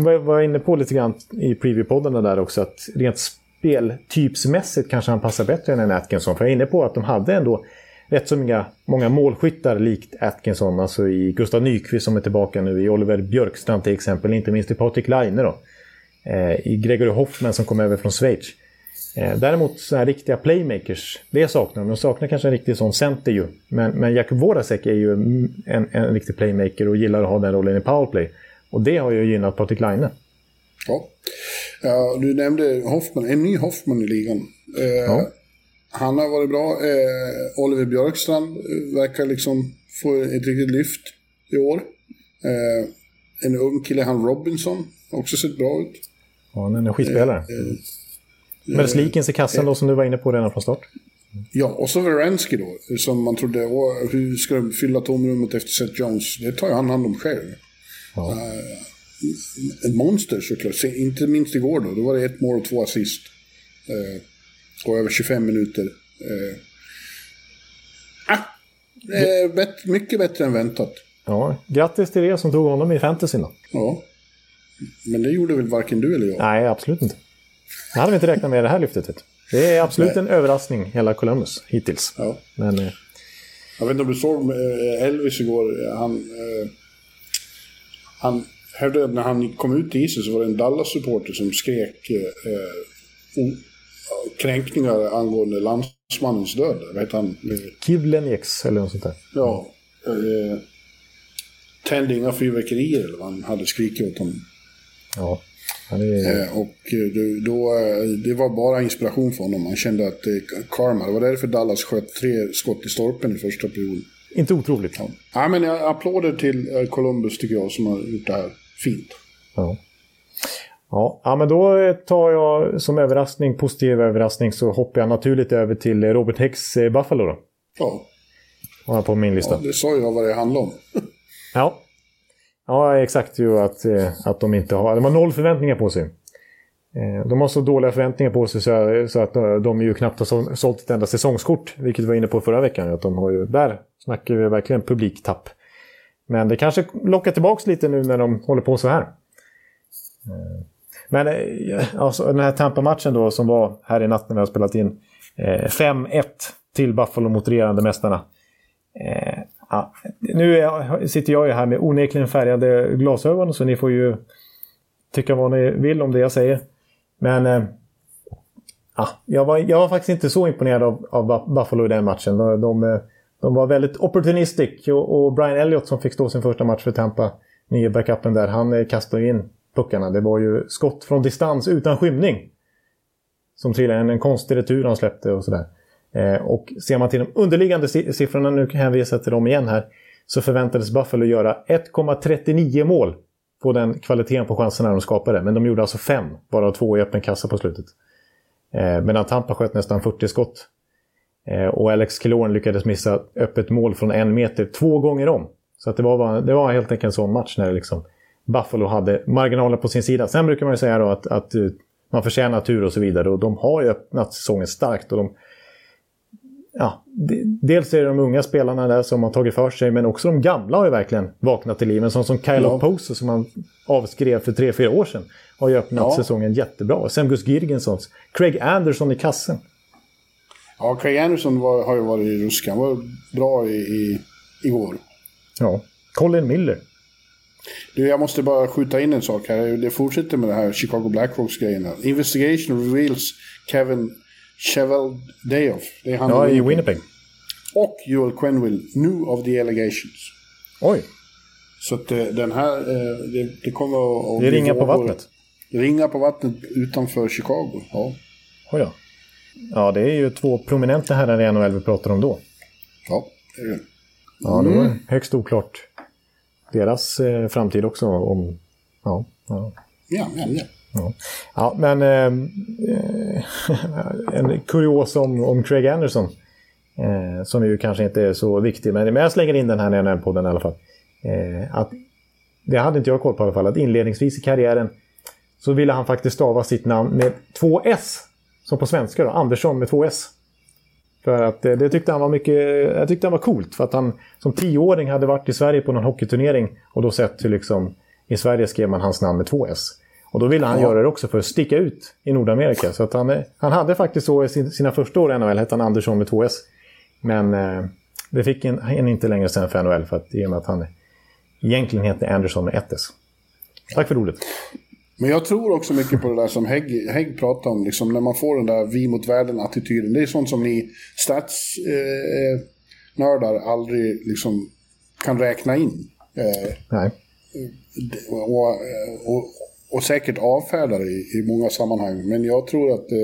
var jag inne på lite grann i preview-poddarna där också, att rent speltypsmässigt kanske han passar bättre än en Atkinson. För jag är inne på att de hade ändå rätt så många, många målskyttar likt Atkinson. Alltså i Gustav Nyqvist som är tillbaka nu, i Oliver Björkstrand till exempel, inte minst i Patrik Laine då. Eh, I Gregory Hoffman som kom över från Schweiz. Eh, däremot så här riktiga playmakers, det saknar de. De saknar kanske en riktig sån center ju. Men, men Jakub Voracek är ju en, en riktig playmaker och gillar att ha den rollen i powerplay. Och det har ju gynnat Patrik Laine. Ja. ja, du nämnde Hoffman, en ny Hoffman i ligan. Eh, ja. Han har varit bra. Eh, Oliver Björkstrand eh, verkar liksom få ett riktigt lyft i år. Eh, en ung kille, han Robinson, har också sett bra ut. Ja, en energispelare. Eh, eh, Med Slikins i kassan då, som du var inne på redan från start. Ja, och så Verensky då, som man trodde, hur ska de fylla tomrummet efter Seth Jones? Det tar ju han hand om själv. Ja. Uh, ett monster såklart, inte minst igår då, då var det ett mål och två assist. Uh, på över 25 minuter. Eh, ah, eh, bet, mycket bättre än väntat. Ja, grattis till er som tog honom i fantasyn då. Ja, men det gjorde väl varken du eller jag? Nej, absolut inte. Det hade vi inte räknat med det här lyftet. Det är absolut Nej. en överraskning, hela Columbus, hittills. Ja. Men, eh... Jag vet inte om du såg eh, Elvis igår. Han, eh, han att när han kom ut i isen så var det en Dallas-supporter som skrek eh, kränkningar angående landsmannens död. Vet han? Kivleneks eller något sånt där. Ja. Eh, tände inga fyrverkerier eller vad han hade skrikit åt honom. Ja. Är... Eh, och eh, då, eh, det var bara inspiration för honom. Han kände att eh, karma, det var därför Dallas sköt tre skott i stolpen i första perioden. Inte otroligt. Ja. ja men jag applåder till Columbus tycker jag som har gjort det här fint. Ja. Ja, ja, men då tar jag som överraskning, positiv överraskning, så hoppar jag naturligt över till Robert Häcks eh, Buffalo då. Ja. Har jag på min lista. Ja, det sa jag vad det handlar om. ja. Ja, exakt ju att, eh, att de inte har... De har noll förväntningar på sig. Eh, de har så dåliga förväntningar på sig så att de ju knappt har sålt ett enda säsongskort. Vilket vi var inne på förra veckan. Att de har ju, där snackar vi verkligen publiktapp. Men det kanske lockar tillbaka lite nu när de håller på så här. Men eh, alltså, den här Tampa-matchen då som var här i natt när vi har spelat in. Eh, 5-1 till Buffalo mot regerande mästarna. Eh, ja, nu är, sitter jag ju här med onekligen färgade glasögon så ni får ju tycka vad ni vill om det jag säger. Men eh, ja, jag, var, jag var faktiskt inte så imponerad av, av Buffalo i den matchen. De, de, eh, de var väldigt opportunistic och, och, Brian Elliott som fick stå sin första match för Tampa, nya backupen där, han eh, kastade in puckarna. Det var ju skott från distans utan skymning. Som trillade en, en konstig retur han släppte och sådär. Eh, och ser man till de underliggande siffrorna, nu hänvisar jag till dem igen här, så förväntades Buffalo göra 1,39 mål på den kvaliteten på chanserna de skapade. Men de gjorde alltså fem, varav två i öppen kassa på slutet. Eh, medan Tampa sköt nästan 40 skott. Eh, och Alex Killorn lyckades missa öppet mål från en meter två gånger om. Så att det, var, det var helt enkelt en sån match när liksom Buffalo hade marginaler på sin sida. Sen brukar man ju säga då att, att eh, man förtjänar tur och så vidare. Och de har ju öppnat säsongen starkt. Och de, ja, dels är det de unga spelarna där som har tagit för sig, men också de gamla har ju verkligen vaknat till liv. En sån som Kyle ja. Oposo som man avskrev för tre fyra år sedan har ju öppnat ja. säsongen jättebra. Sen Gus Girgensons, Craig Anderson i kassen. Ja, Craig Anderson var, har ju varit i ruska. Han var bra i, i, igår. Ja. Colin Miller. Du, jag måste bara skjuta in en sak här. Det fortsätter med det här Chicago Blackhawks-grejerna. Investigation reveals Kevin Cheveldayoff. Det är han ja, i Winnipeg. Och Joel Quenville knew of the allegations. Oj. Så att eh, den här, eh, det, det kommer att... Det ringar på vattnet. Ringar på vattnet utanför Chicago, ja. Oj ja. Ja, det är ju två prominenta herrar i NHL vi pratar om då. Ja, det är det. Ja, det var mm. högst oklart. Deras eh, framtid också om... Ja, ja. Ja, ja, ja. Ja, ja men eh, <laughs> en kurios om, om Craig Anderson. Eh, som ju kanske inte är så viktig, men, men jag slänger in den här när jag nämner podden i alla fall. Eh, att, det hade inte jag koll på i alla fall, att inledningsvis i karriären så ville han faktiskt stava sitt namn med två S. Som på svenska då, Andersson med två S. För att det, det tyckte han var mycket, jag tyckte han var coolt. För att han som tioåring hade varit i Sverige på någon hockeyturnering och då sett hur liksom i Sverige skrev man hans namn med två S. Och då ville han ja. göra det också för att sticka ut i Nordamerika. Så att han, han hade faktiskt så i sina första år i NHL, hette han Andersson med två S. Men eh, det fick en, en inte längre sen för NHL, för att, i och med att han egentligen heter Anderson med ett S. Tack för ordet. Men jag tror också mycket på det där som Hägg, Hägg pratar om, liksom, när man får den där vi mot världen-attityden. Det är sånt som ni statsnördar eh, aldrig liksom, kan räkna in. Eh, Nej. Och, och, och, säkert avfärdar i, i många sammanhang. Men jag tror att eh,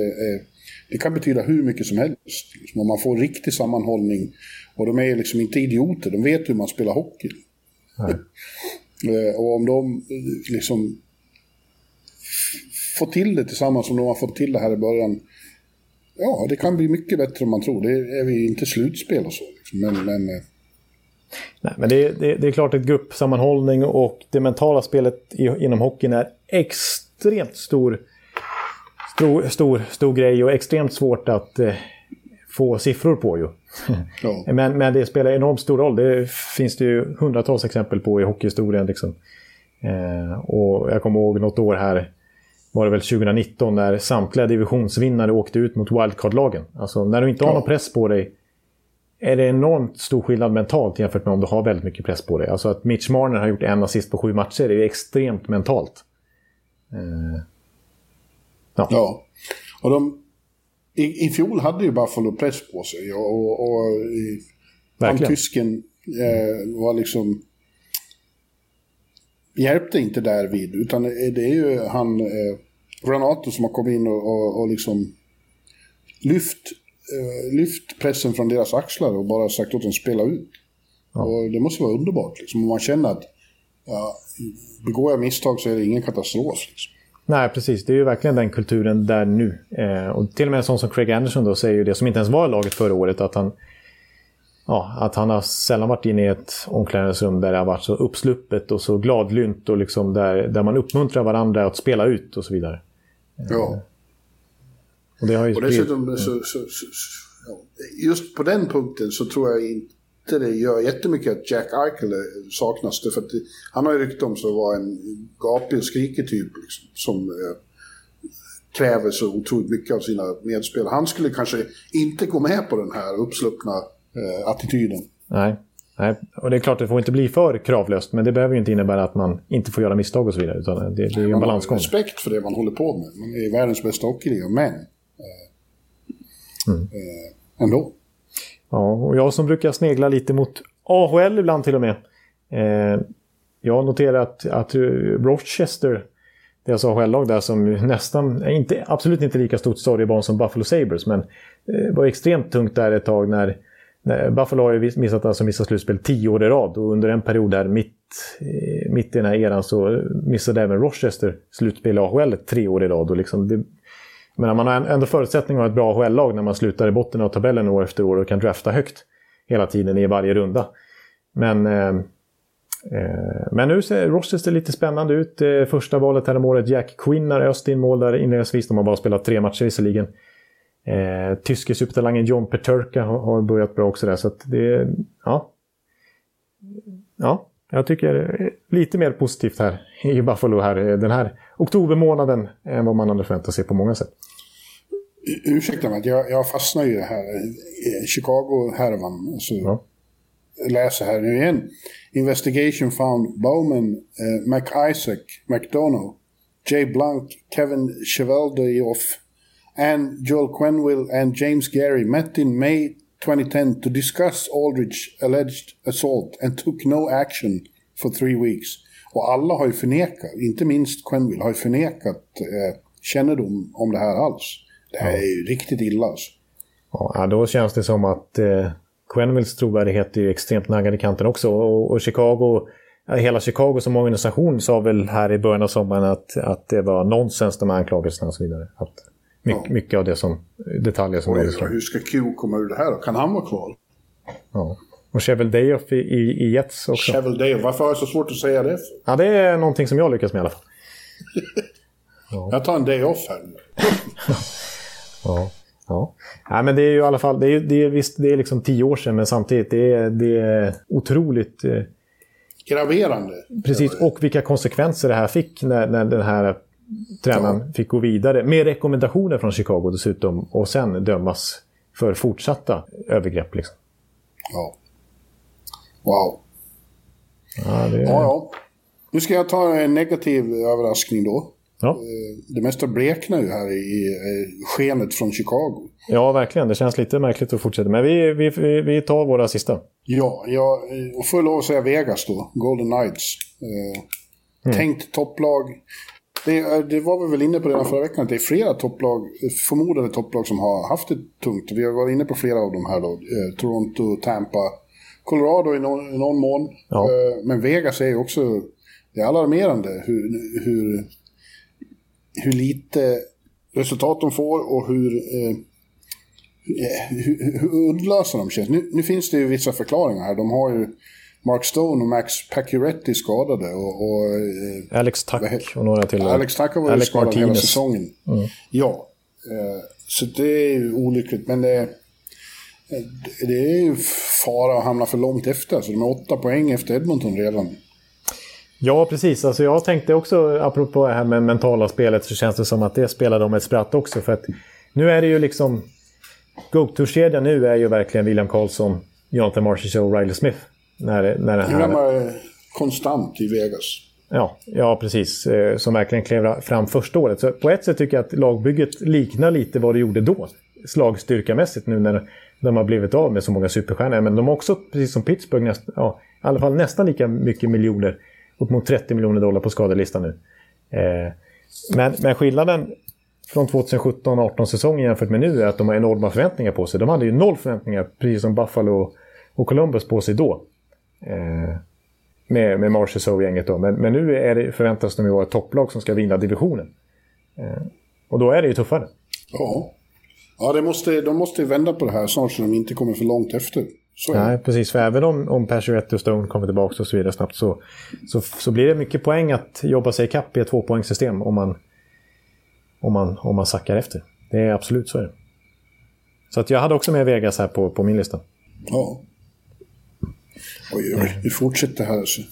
det kan betyda hur mycket som helst. Liksom, om man får riktig sammanhållning. Och de är liksom inte idioter, de vet hur man spelar hockey. Eh, och om de liksom få till det tillsammans som de har fått till det här i början. Ja, det kan bli mycket bättre än man tror. Det är vi inte slutspel och så. Liksom. Men, men, eh, Nej, men det, det, det, är klart att gruppsammanhållning och det mentala spelet inom hockeyn är extremt stor, stor, stor, stor grej och extremt svårt att eh, få siffror på ju. Ja. <laughs> men, men det spelar enormt stor roll. Det finns det ju hundratals exempel på i hockeyhistorien. Liksom. Eh, och jag kommer ihåg något år här var det väl 2019 när samtliga divisionsvinnare åkte ut mot wildcard-lagen. Alltså när du inte har någon press på dig är det enormt stor skillnad mentalt jämfört med om du har väldigt mycket press på dig. Alltså att Mitch Marner har gjort en assist på sju matcher är ju extremt mentalt. Eh, ja. ja. Och de, i, I fjol hade ju Buffalo press på sig och, och, och han tysken eh, var liksom hjälpte inte därvid, utan det är ju han, eh, Granato som har kommit in och, och, och liksom lyft, eh, lyft pressen från deras axlar och bara sagt åt dem att spela ut. Ja. Och det måste vara underbart, liksom, om man känner att ja, begår jag misstag så är det ingen katastrof. Liksom. Nej, precis. Det är ju verkligen den kulturen där nu. Eh, och till och med en sån som Craig Anderson då säger ju det, som inte ens var i laget förra året, att han ja, att han har sällan varit inne i ett omklädningsrum där det har varit så uppsluppet och så gladlynt och liksom där, där man uppmuntrar varandra att spela ut och så vidare. Ja. Och, det har ju och dessutom, så, så, så, ja, just på den punkten så tror jag inte det gör jättemycket att Jack Eichel saknas. För att han har ju rykte om sig att vara en gapig och skrikig typ liksom, som eh, kräver så otroligt mycket av sina medspelare. Han skulle kanske inte gå med på den här uppsluppna eh, attityden. Nej. Nej, och det är klart det får inte bli för kravlöst, men det behöver ju inte innebra att man inte får göra misstag och så vidare. Utan det, det är ju en balansgång. Man har respekt för det man håller på med. Man är världens bästa hockeyliga, men... Eh, mm. eh, ändå. Ja, och jag som brukar snegla lite mot AHL ibland till och med. Eh, jag noterar att, att Rochester, deras AHL-lag där som nästan, inte, absolut inte lika stort storybarn som Buffalo Sabres, men eh, var extremt tungt där ett tag när Eh, Buffalo har ju missat, alltså missat slutspel tio år i rad och under en period där mitt, eh, mitt i den här eran så missade även Rochester slutspel i AHL tre år i rad. Och liksom det, men man har ändå förutsättningar att ha ett bra AHL-lag när man slutar i botten av tabellen år efter år och kan drafta högt hela tiden i varje runda. Men, eh, eh men nu ser Rochester lite spännande ut. Första valet här om året, Jack Quinn har öst in mål där inledningsvis. De har bara spelat tre matcher visserligen. Eh, tyske supertalangen John Peterka har, har börjat bra också där. Så det, ja. ja, jag tycker lite mer positivt här i Buffalo här den här oktobermånaden än vad man hade förväntat sig på många sätt. Ursäkta mig, jag, jag fastnar ju här i Chicago-härvan. Alltså, ja. läser här nu igen. Investigation found Bowman, uh, McIsaac, McDonough, Jay Blank, Kevin Cheveldayoff and Joel Quenville and James Gary met in May 2010 to discuss Aldridge alleged assault and took no action for three weeks. Och alla har ju förnekat, inte minst Quenville, har ju förnekat eh, kännedom om det här alls. Det här är ju riktigt illa alltså. Ja, då känns det som att eh, Quenvilles trovärdighet är ju extremt naggad i kanten också. Och, och Chicago, hela Chicago som organisation sa väl här i början av sommaren att, att det var nonsens de här anklagelserna och så vidare. Att, My, ja. Mycket av det som, detaljer som Oj, Hur ska Q komma ur det här då? Kan han vara kvar? Ja. Och Chevel Dayoff i, i, i Jets också. Chevel Dayoff, varför har jag så svårt att säga det? Ja, det är någonting som jag lyckas med i alla fall. <laughs> ja. Jag tar en day off här nu. <laughs> ja. Ja. ja, men det är ju i alla fall, det är, det är, visst, det är liksom tio år sedan, men samtidigt det är, det är otroligt... Eh, Graverande. Precis, och vilka konsekvenser det här fick när, när den här tränaren ja. fick gå vidare med rekommendationer från Chicago dessutom och sen dömas för fortsatta övergrepp. Liksom. Ja. Wow. Ja, det... ja, ja. Nu ska jag ta en negativ överraskning då. Ja. Eh, det mesta bleknar ju här i skenet från Chicago. Ja, verkligen. Det känns lite märkligt att fortsätta. Men vi, vi, vi tar våra sista. Ja, jag och får lov att säga Vegas då. Golden Knights. Eh, mm. Tänkt topplag. Det, det, var vi väl inne på redan förra veckan, att det är flera topplag, förmodade topplag som har haft det tungt. Vi har varit inne på flera av de här då. Eh, Toronto, Tampa, Colorado i någon, i någon mån. Ja. Eh, men Vegas är ju också, det är alarmerande hur, hur, hur lite resultat de får och hur, eh, hur, hur uddlösa de känns. Nu, nu, finns det ju vissa förklaringar här. De har ju Mark Stone och Max Pacioretty skadade. Och, och eh, Alex Tuck och några till. Alex Tuck har varit skadad Martinez. hela säsongen. Mm. Ja, eh, så det är ju olyckligt. Men det, det är ju fara att hamna för långt efter. Så de är åtta poäng efter Edmonton redan. Ja, precis. Alltså jag tänkte också, apropå det här med mentala spelet, så känns det som att det spelar dem ett spratt också. För att nu är det ju liksom... Go-to-kedjan nu är ju verkligen William Karlsson, Jonathan Marchessault och Riley Smith. När, när den här... konstant i Vegas. Ja, ja, precis. Eh, som verkligen klev fram första året. Så på ett sätt tycker jag att lagbygget liknar lite vad det gjorde då. Slagstyrkamässigt nu när de har blivit av med så många superstjärnor. Men de har också, precis som Pittsburgh, näst, ja, i alla fall nästan lika mycket miljoner. Upp mot 30 miljoner dollar på skadelistan nu. Eh, men, men skillnaden från 2017-18 säsongen jämfört med nu är att de har enorma förväntningar på sig. De hade ju noll förväntningar, precis som Buffalo och Columbus på sig då. Eh, med, med Marchessault-gänget då. Men, men nu är det, förväntas de ju vara ett topplag som ska vinna divisionen. Eh, och då är det ju tuffare. Ja, ja det måste, de måste vända på det här snart så de inte kommer för långt efter. Nej, precis. För även om, om Pacioretty och Stone kommer tillbaka och så vidare snabbt så, så, så blir det mycket poäng att jobba sig ikapp i ett tvåpoängssystem om man, om, man, om man sackar efter. Det är absolut så är det. Så att jag hade också med Vegas här på, på min lista. Ja. Oj, oj, vi fortsätter här alltså.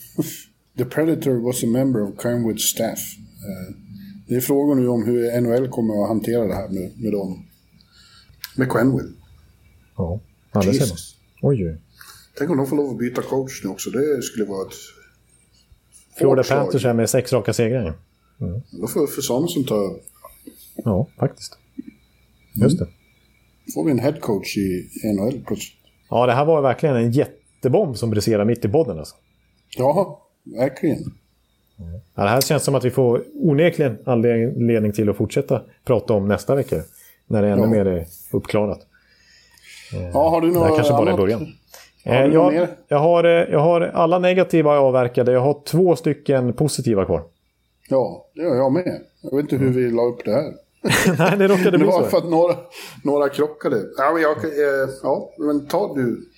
The Predator was a member of Kernwood staff. Det är frågor nu om hur NHL kommer att hantera det här med, med dem. Med Quenville. Ja, ja det ser man. Oj, oj. Tänk om de får lov att byta coach nu också. Det skulle vara ett... Florida Panthers är med sex raka segrar. Mm. Då får för Samuelsson ta över. Ja, faktiskt. Just det. Då får vi en headcoach i NHL plötsligt. Ja, det här var verkligen en jättebomb som briserade mitt i podden. Alltså. Ja, verkligen. Ja, det här känns som att vi får onekligen anledning till att fortsätta prata om nästa vecka. När det ännu ja. mer är uppklarat. Ja, har du något Det här kanske bara är början. Har eh, jag, jag, har, eh, jag har alla negativa jag avverkade. Jag har två stycken positiva kvar. Ja, det gör jag med. Jag vet inte hur vi la upp det här. <laughs> Nej, det råkade <laughs> bli så. Det var för att några, några krockade. Ja, men, jag, eh, ja, men ta du.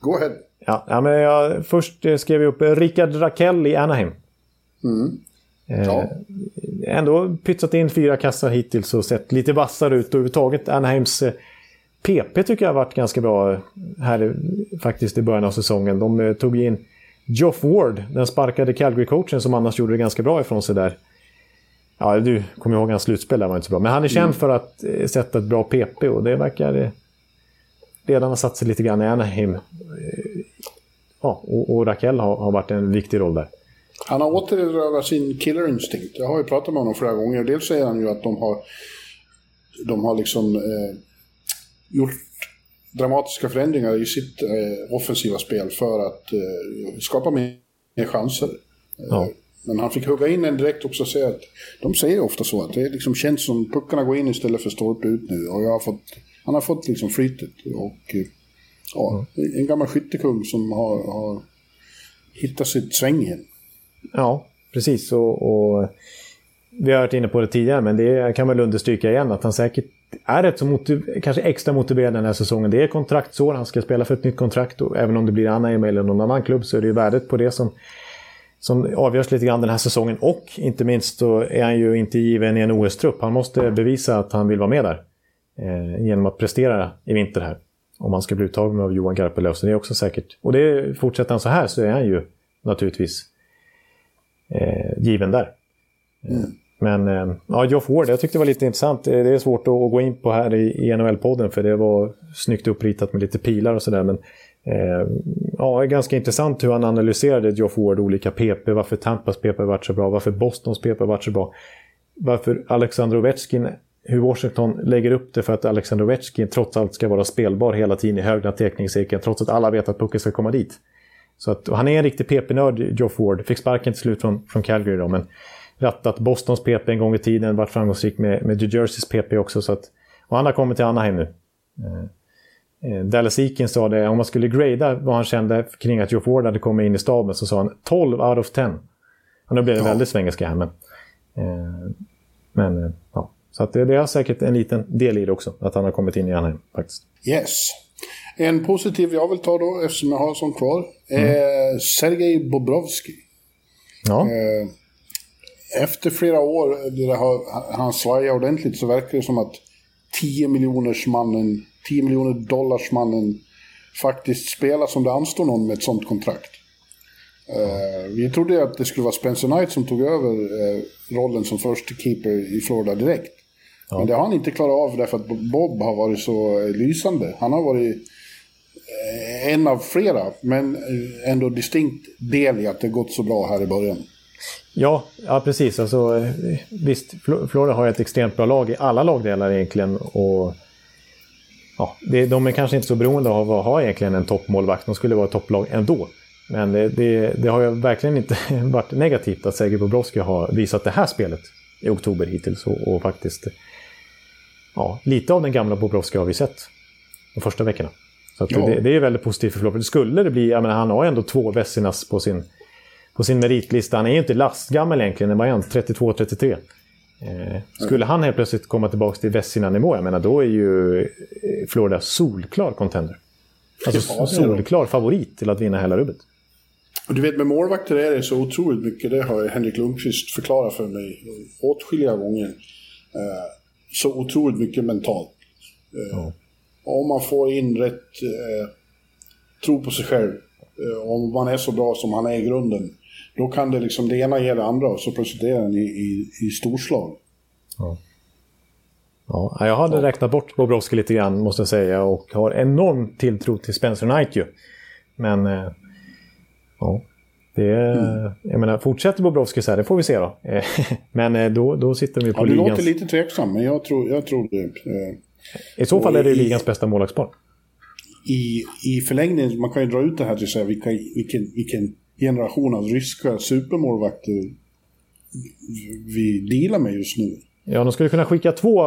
Go ahead. Ja, ja men jag, först skrev jag upp Rickard Rakell i Anaheim. Mm. Ja. Eh, ändå pytsat in fyra kassar hittills och sett lite vassare ut. Och överhuvudtaget Anaheims PP eh, tycker jag har varit ganska bra här faktiskt i början av säsongen. De eh, tog in Geoff Ward, den sparkade Calgary-coachen som annars gjorde det ganska bra ifrån sig där. Ja, du kommer ihåg hans slutspel där var inte så bra. Men han är känd mm. för att eh, sätta ett bra PP och det verkar eh, redan ha satt sig lite grann i Anaheim. Eh, ja, och, och Raquel har, har varit en viktig roll där. Han har återerövrat sin killer instinct. Jag har ju pratat med honom flera gånger. Dels säger han ju att de har, de har liksom eh, gjort dramatiska förändringar i sitt eh, offensiva spel för att eh, skapa mer, mer chanser. Ja. Men han fick hugga in en direkt också och säga att de säger ofta så att det liksom känns som puckarna går in istället för stolpe ut nu. Och jag har fått, han har fått liksom flytet. Och ja, mm. en gammal skyttekung som har, har hittat sitt sväng igen. Ja, precis. Och, och, vi har varit inne på det tidigare, men det kan väl understryka igen att han säkert är rätt så motiv- kanske extra motiverad den här säsongen. Det är kontraktsår, han ska spela för ett nytt kontrakt och även om det blir Anaheim eller någon annan klubb så är det ju värdet på det som, som avgörs lite grann den här säsongen. Och inte minst så är han ju inte given i en OS-trupp. Han måste bevisa att han vill vara med där. Eh, genom att prestera i vinter här. Om han ska bli uttagen av Johan Garpenlöv. Så det är också säkert. Och det, fortsätter han så här så är han ju naturligtvis eh, given där. Mm. Men eh, ja, Geoff Ward, jag tyckte det var lite intressant. Det är svårt att gå in på här i, NHL-podden för det var snyggt uppritat med lite pilar och sådär. Men eh, ja, det är ganska intressant hur han analyserade Geoff Ward olika PP. Varför Tampas PP varit så bra, varför Bostons PP varit så bra. Varför Alexander Ovechkin, hur Washington lägger upp det för att Alexander Ovechkin trots allt ska vara spelbar hela tiden i högna teckningscirkeln trots att alla vet att pucken ska komma dit. Så att, han är en riktig PP-nörd, Geoff Ward. Fick sparken till slut från, från Calgary då, men rattat Bostons PP en gång i tiden, varit framgångsrik med, med New Jerseys PP också. Så att, och han har kommit till Anaheim nu. Eh, eh Dallas Eakin sa det, om man skulle grada vad han kände kring att Joe Ford hade kommit in i staben så sa han 12 out of 10. Och nu blev det väldigt svengelska här men... Eh, men eh, ja. Så det, det har säkert en liten del i det också, att han har kommit in i Anaheim faktiskt. Yes. En positiv jag vill ta då, eftersom jag har sån kvar, mm. är Sergej Bobrovski. Ja. Eh, efter flera år där han svajat ordentligt så verkar det som att 10 miljoners mannen, 10 miljoner dollars mannen faktiskt spelar som det anstår någon med ett sånt kontrakt. Uh, vi trodde att det skulle vara Spencer Knight som tog över uh, rollen som första keeper i Florida direkt. Ja. Men det har han inte klarat av därför att Bob har varit så uh, lysande. Han har varit en av flera, men ändå distinkt del i att det gått så bra här i början. Ja, ja precis. Alltså, visst, Florida har ett extremt bra lag i alla lagdelar egentligen. Och, ja, de är kanske inte så beroende av att ha egentligen en toppmålvakt. De skulle vara topplag ändå. Men det, det, det har ju verkligen inte <laughs> varit negativt att Sergej Bobrovski har visat det här spelet i oktober hittills. Och, och faktiskt, ja, lite av den gamla Bobrovski har vi sett de första veckorna. Så ja. det, det, är väldigt positivt för Florida. Skulle det bli, jag menar, han har ändå två Vessinas på sin på sin meritlista. Han är ju inte lastgammal egentligen, han var 32-33. Eh, skulle han helt plötsligt komma tillbaka till Vessina-nivå, jag menar då är ju eh, Florida solklar contender. Alltså ja, solklar favorit till att vinna hela rubbet. Du vet med målvakter är det så otroligt mycket, det har Henrik Lundqvist förklarat för mig åtskilliga gånger. Eh, så otroligt mycket mentalt. Eh, ja. Om man får in rätt eh, tro på sig själv eh, om man är så bra som han är i grunden, då kan det liksom det ena ge det andra och så presenterar den i, i, i storslag. Ja. Ja, jag hade räknat bort Bobrovski lite grann måste jag säga och har enorm tilltro till Spencer Knight ju. Men eh, ja, det, mm. jag menar, fortsätter Bobrovski så här, det får vi se då. <laughs> men eh, då, då sitter de ju på ja, ligans... Du låter lite tveksam, men jag tror, jag tror det. Eh, I så fall är det i, ligans bästa målvaktspar. I, I förlängningen, man kan ju dra ut det här till att säga vilka, vilken, vilken generation av ryska supermålvakter vi dealar med just nu. Ja, de skulle kunna skicka två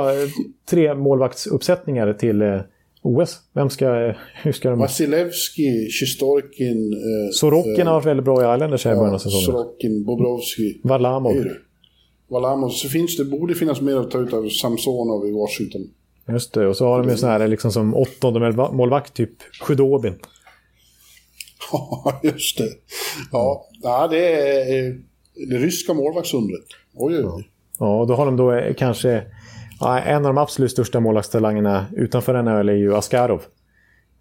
tre målvaktsuppsättningar till eh, OS. Vem ska... <laughs> Hur ska de... Vasilevski, Sjistorkin... Eh, Sorokin eh, har varit väldigt bra i Islanders här i början av säsongen. Sorokin, Bobrovski. Varlamov. Varlamov. Så finns det, borde finnas mer att ta ut av Samsonov i Washington. Just det, och så har de ju sån här liksom som åttonde målvakt typ Sjudobin. <laughs> Ja, just det. Ja, ja det är det ryska målvaktsundret. Oj, oj, oj. Ja, och då har de då eh, kanske... Ja, en av de absolut största målvaktstalangerna utanför NHL är ju Askarov.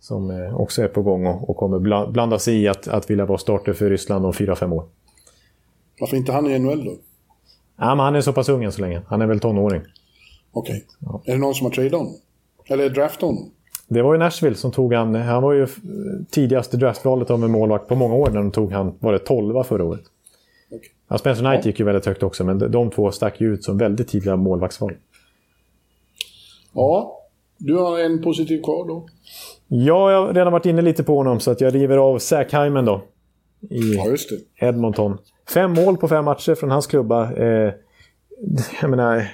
Som eh, också är på gång och, och kommer blanda sig i att, att vilja vara starter för Ryssland om 4-5 år. Varför inte han i NHL då? Ja, men han är så pass ung än så länge. Han är väl tonåring. Okej. Okay. Ja. Är det någon som har tradat honom? Eller draftat honom? Det var ju Nashville som tog han. Han var ju tidigaste draftvalet av en målvakt på många år när de tog han, var det 12 förra året. Okay. Ja, Spencer Knight ja. gick ju väldigt högt också, men de två stack ju ut som väldigt tidiga målvaktsval. Ja, du har en positiv kvar då? Ja, jag har redan varit inne lite på honom, så att jag river av Hyman då. I ja, Edmonton. Fem mål på fem matcher från hans klubba. Eh, <laughs> jag menar,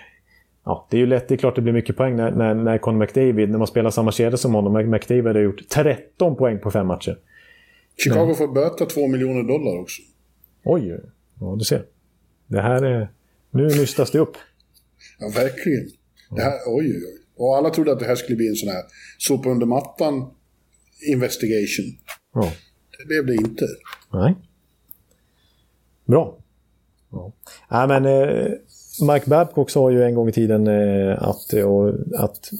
ja, det är ju lätt, det är klart det blir mycket poäng när, när, när Conor McDavid, när man spelar samma kedja som honom, McDavid har gjort 13 poäng på fem matcher. Chicago Men. får böta 2 miljoner dollar också. Oj, ja du ser. Det här är... Nu nystas det upp. Ja, verkligen. Det här, oj, oj, oj. Och alla trodde att det här skulle bli en sån här sopa under mattan investigation. Ja. Det blev det inte. Nej. Bra. Ja. Nej, men eh, Mike Babcock sa ju en gång i tiden eh, att, och, att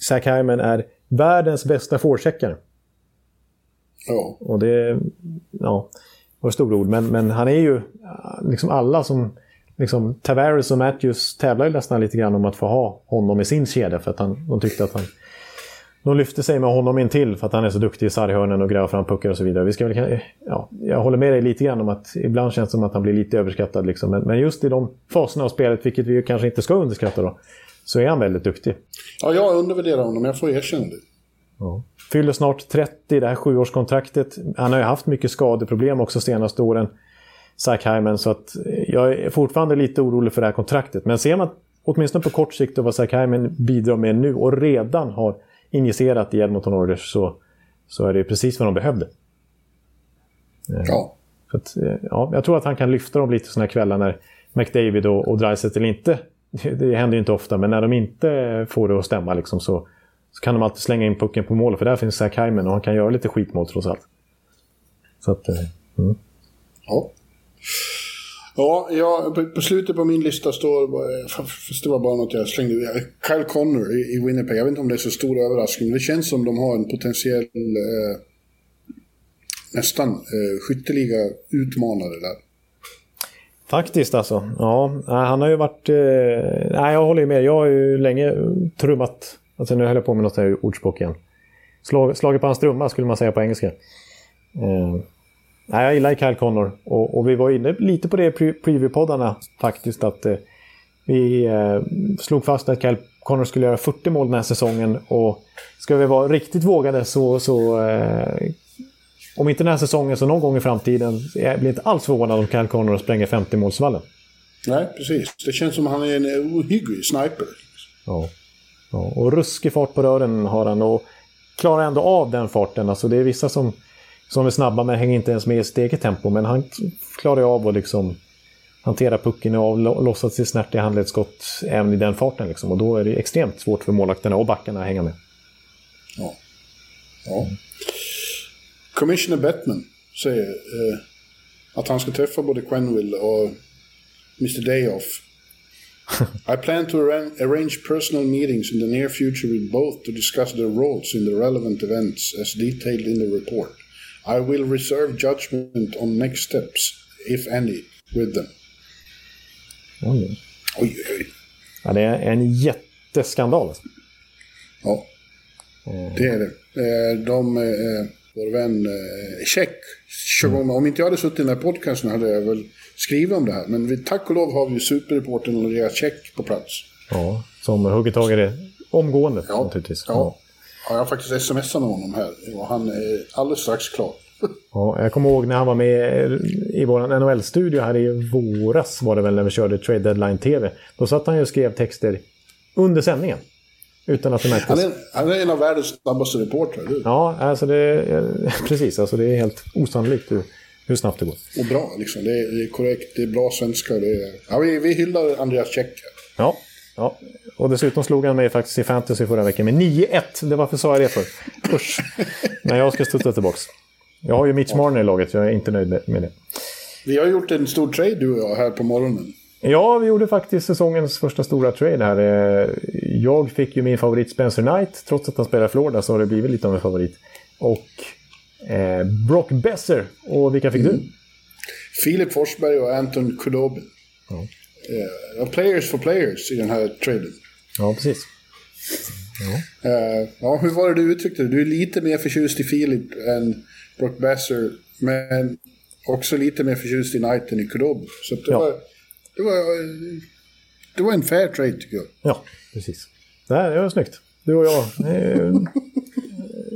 Zach Hyman är världens bästa forecheckare. Ja. Och det ja, var stora ord, men, men han är ju liksom alla som liksom, Tavares och Matthews tävlar ju nästan lite grann om att få ha honom i sin kedja för att han, de tyckte att han de lyfte sig med honom in till för att han är så duktig i sarghörnen och gräver fram puckar och så vidare. Vi ska väl, ja, jag håller med dig lite grann om att ibland känns det som att han blir lite överskattad. Liksom. Men, men, just i de faserna av spelet, vilket vi kanske inte ska underskatta då, så är han väldigt duktig. Ja, jag undervärderar honom, jag får erkänna det. Ja. Fyller snart 30, det här sjuårskontraktet. Han har ju haft mycket skadeproblem också senaste åren, Zach Hyman, så att jag är fortfarande lite orolig för det här kontraktet. Men ser man åtminstone på kort sikt vad Zach Hyman bidrar med nu och redan har injicerat i Edmonton Oilers så, så är det precis vad de behövde. Eh, ja. Så att, eh, ja, jag tror att han kan lyfta dem lite sådana kvällar när McDavid och, och Dreisaitl inte, <laughs> det händer ju inte ofta, men när de inte får det att stämma liksom så, så kan de alltid slänga in pucken på mål, för där finns Zach Hyman och han kan göra lite skitmål trots allt. Så att, eh, mm. Ja. Ja, ja, på slutet på min lista står, eh, fast det var bara något jag slängde Kyle Connor i, i Winnipeg. Jag vet inte om det är så stor överraskning, men det känns som de har en potentiell eh, nästan eh, skytteliga utmanare där. Faktiskt alltså. Ja, han har ju varit... Eh, nej, jag håller med. Jag har ju länge trummat... Alltså nu höll jag på med något här ordspråk igen. Slag, slaget på hans trumma skulle man säga på engelska. Eh, Nej, jag gillar Kyle Connor. Och, och, vi var inne lite på det i preview-poddarna faktiskt. Att eh, vi eh, slog fast att Kyle Connor skulle göra 40 mål den här säsongen. Och ska vi vara riktigt vågade så... så eh, om inte den här säsongen så någon gång i framtiden. Jag blir inte alls förvånad om Kyle Connor spränger 50-målsvallen. Nej, precis. Det känns som att han är en ohygglig sniper. Ja. ja. Och ruskig fart på rören har han. Och klarar ändå av den farten. Alltså det är vissa som som är snabba men hänger inte ens med i sitt eget tempo. Men han klarar av att liksom hantera pucken och låtsas till snärtiga handledsskott även i den farten. Liksom. Och då är det extremt svårt för målvakterna och backarna att hänga med. Ja. ja. Commissioner Bettman säger eh, att han ska träffa både Quenville och Mr Dayoff. <laughs> I plan to arrange personal meetings in the near future with both to discuss their roles in the relevant events as detailed in the report. I will reserve judgment on next steps, if any, with them. Oj. Oj, oj. Ja, det är en jätteskandal. Ja, det är det. Eh, De, eh, vår vän eh, Check, mm. om inte jag hade suttit i den här podcasten hade jag väl skrivit om det här. Men vi, tack och lov har vi superreportern Andreas Check på plats. Ja, som hugger tag i det omgående Ja, naturligtvis. Ja. Ja, jag har faktiskt smsat med honom här och han är alldeles strax klar. Ja, jag kommer ihåg när han var med i vår NHL-studio här i våras var det väl när vi körde Trade Deadline TV. Då satt han ju och skrev texter under sändningen. Utan att det märktes. Han är, han är en av världens snabbaste reportrar. du. Ja, alltså det, <laughs> precis. Alltså det är helt osannolikt hur, hur snabbt det går. Och bra liksom. Det är, det är korrekt, det är bra svenska. Det är, ja, vi, vi hyllar Andreas här. Ja, ja. Och dessutom slog han mig faktiskt i fantasy förra veckan med 9-1. Det varför sa jag det för? Usch. När jag ska studsa tillbaks. Jag har ju Mitch Marner i laget, jag är inte nöjd med- det. Vi har gjort en stor trade du och jag här på morgonen. Ja, vi gjorde faktiskt säsongens första stora trade här. Eh, Jag fick ju min favorit Spencer Knight. Trots att han spelar Florida så har det blivit lite av en favorit. Och eh, Brock Besser. Och vilka fick du? Filip Forsberg och Anton Kudobin. Ja. Eh, players for players i den här traden. Ja, precis. Eh, ja, hur var det du uttryckte det? Du är lite mer förtjust i Filip än Brock Besser, men också lite mer förtjust i Knight än i Kudobin. Så det, Ja. var, det, var, det var en fair trade tycker jag. Ja, precis. Det här det var snyggt. Du och jag.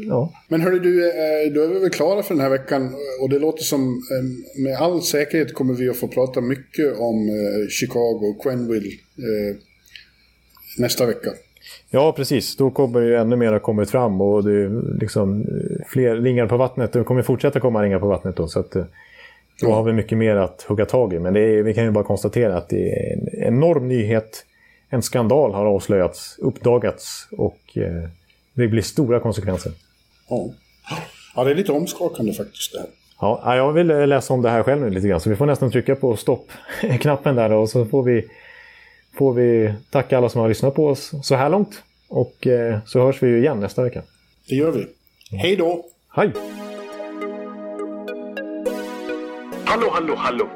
Ja, Men hörru du, eh, då är vi väl klara för den här veckan och det låter som eh, med all säkerhet kommer vi att få prata mycket om eh, Chicago och Quenville nästa vecka. Ja, precis. Då kommer ju ännu mer kommit fram och det är liksom fler ringar på vattnet. Det kommer fortsätta komma ringar på vattnet då. Så att, då har vi mycket mer att hugga tag i. Men är, vi kan ju bara konstatera att det är en enorm nyhet. En skandal har avslöjats, uppdagats och eh, det blir stora konsekvenser. Ja. ja, det är lite omskakande faktiskt det här. Ja, ja, jag vill eh, läsa om det här själv nu lite grann. Så vi får nästan trycka på stopp-knappen där och så får vi, får vi tacka alla som har lyssnat på oss så här långt. Och eh, så hörs vi ju igen nästa vecka. Det gör vi. Hej då! Hej! Hallå, hallå, hallå.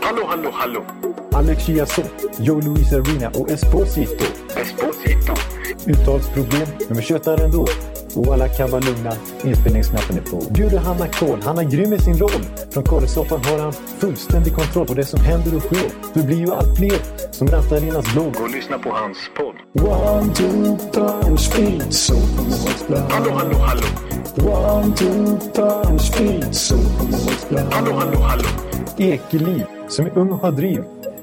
Hallå, hallå, hallå. Alex Chiazot, Joe Luis Arena och Esposito. Esposito. Uttalsproblem, men vi tjötar ändå. Och alla kan vara lugna, inspelningsknappen är på. Bjuder Hanna Kohl, han är grym i sin roll. Från Kållesoffan har han fullständig kontroll på det som händer och sker. Det blir ju allt fler som rattar in hans blogg. Och lyssna på hans podd. One, two, time, speed, so Hallå, hallå, hallå. One, two, time, speed, so Hallå, hallå, hallå. Ekeliv, som är ung och har driv.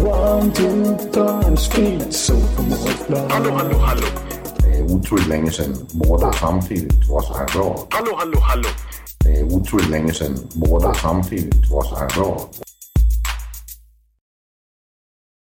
One, two, time, speed, so Hallå, hallå, hallå. Det er utroligt længe siden mor, der samtidig trods har råd. Hallå, hallå, hallå. Det er utroligt længe siden mor, der samtidig trods har råd.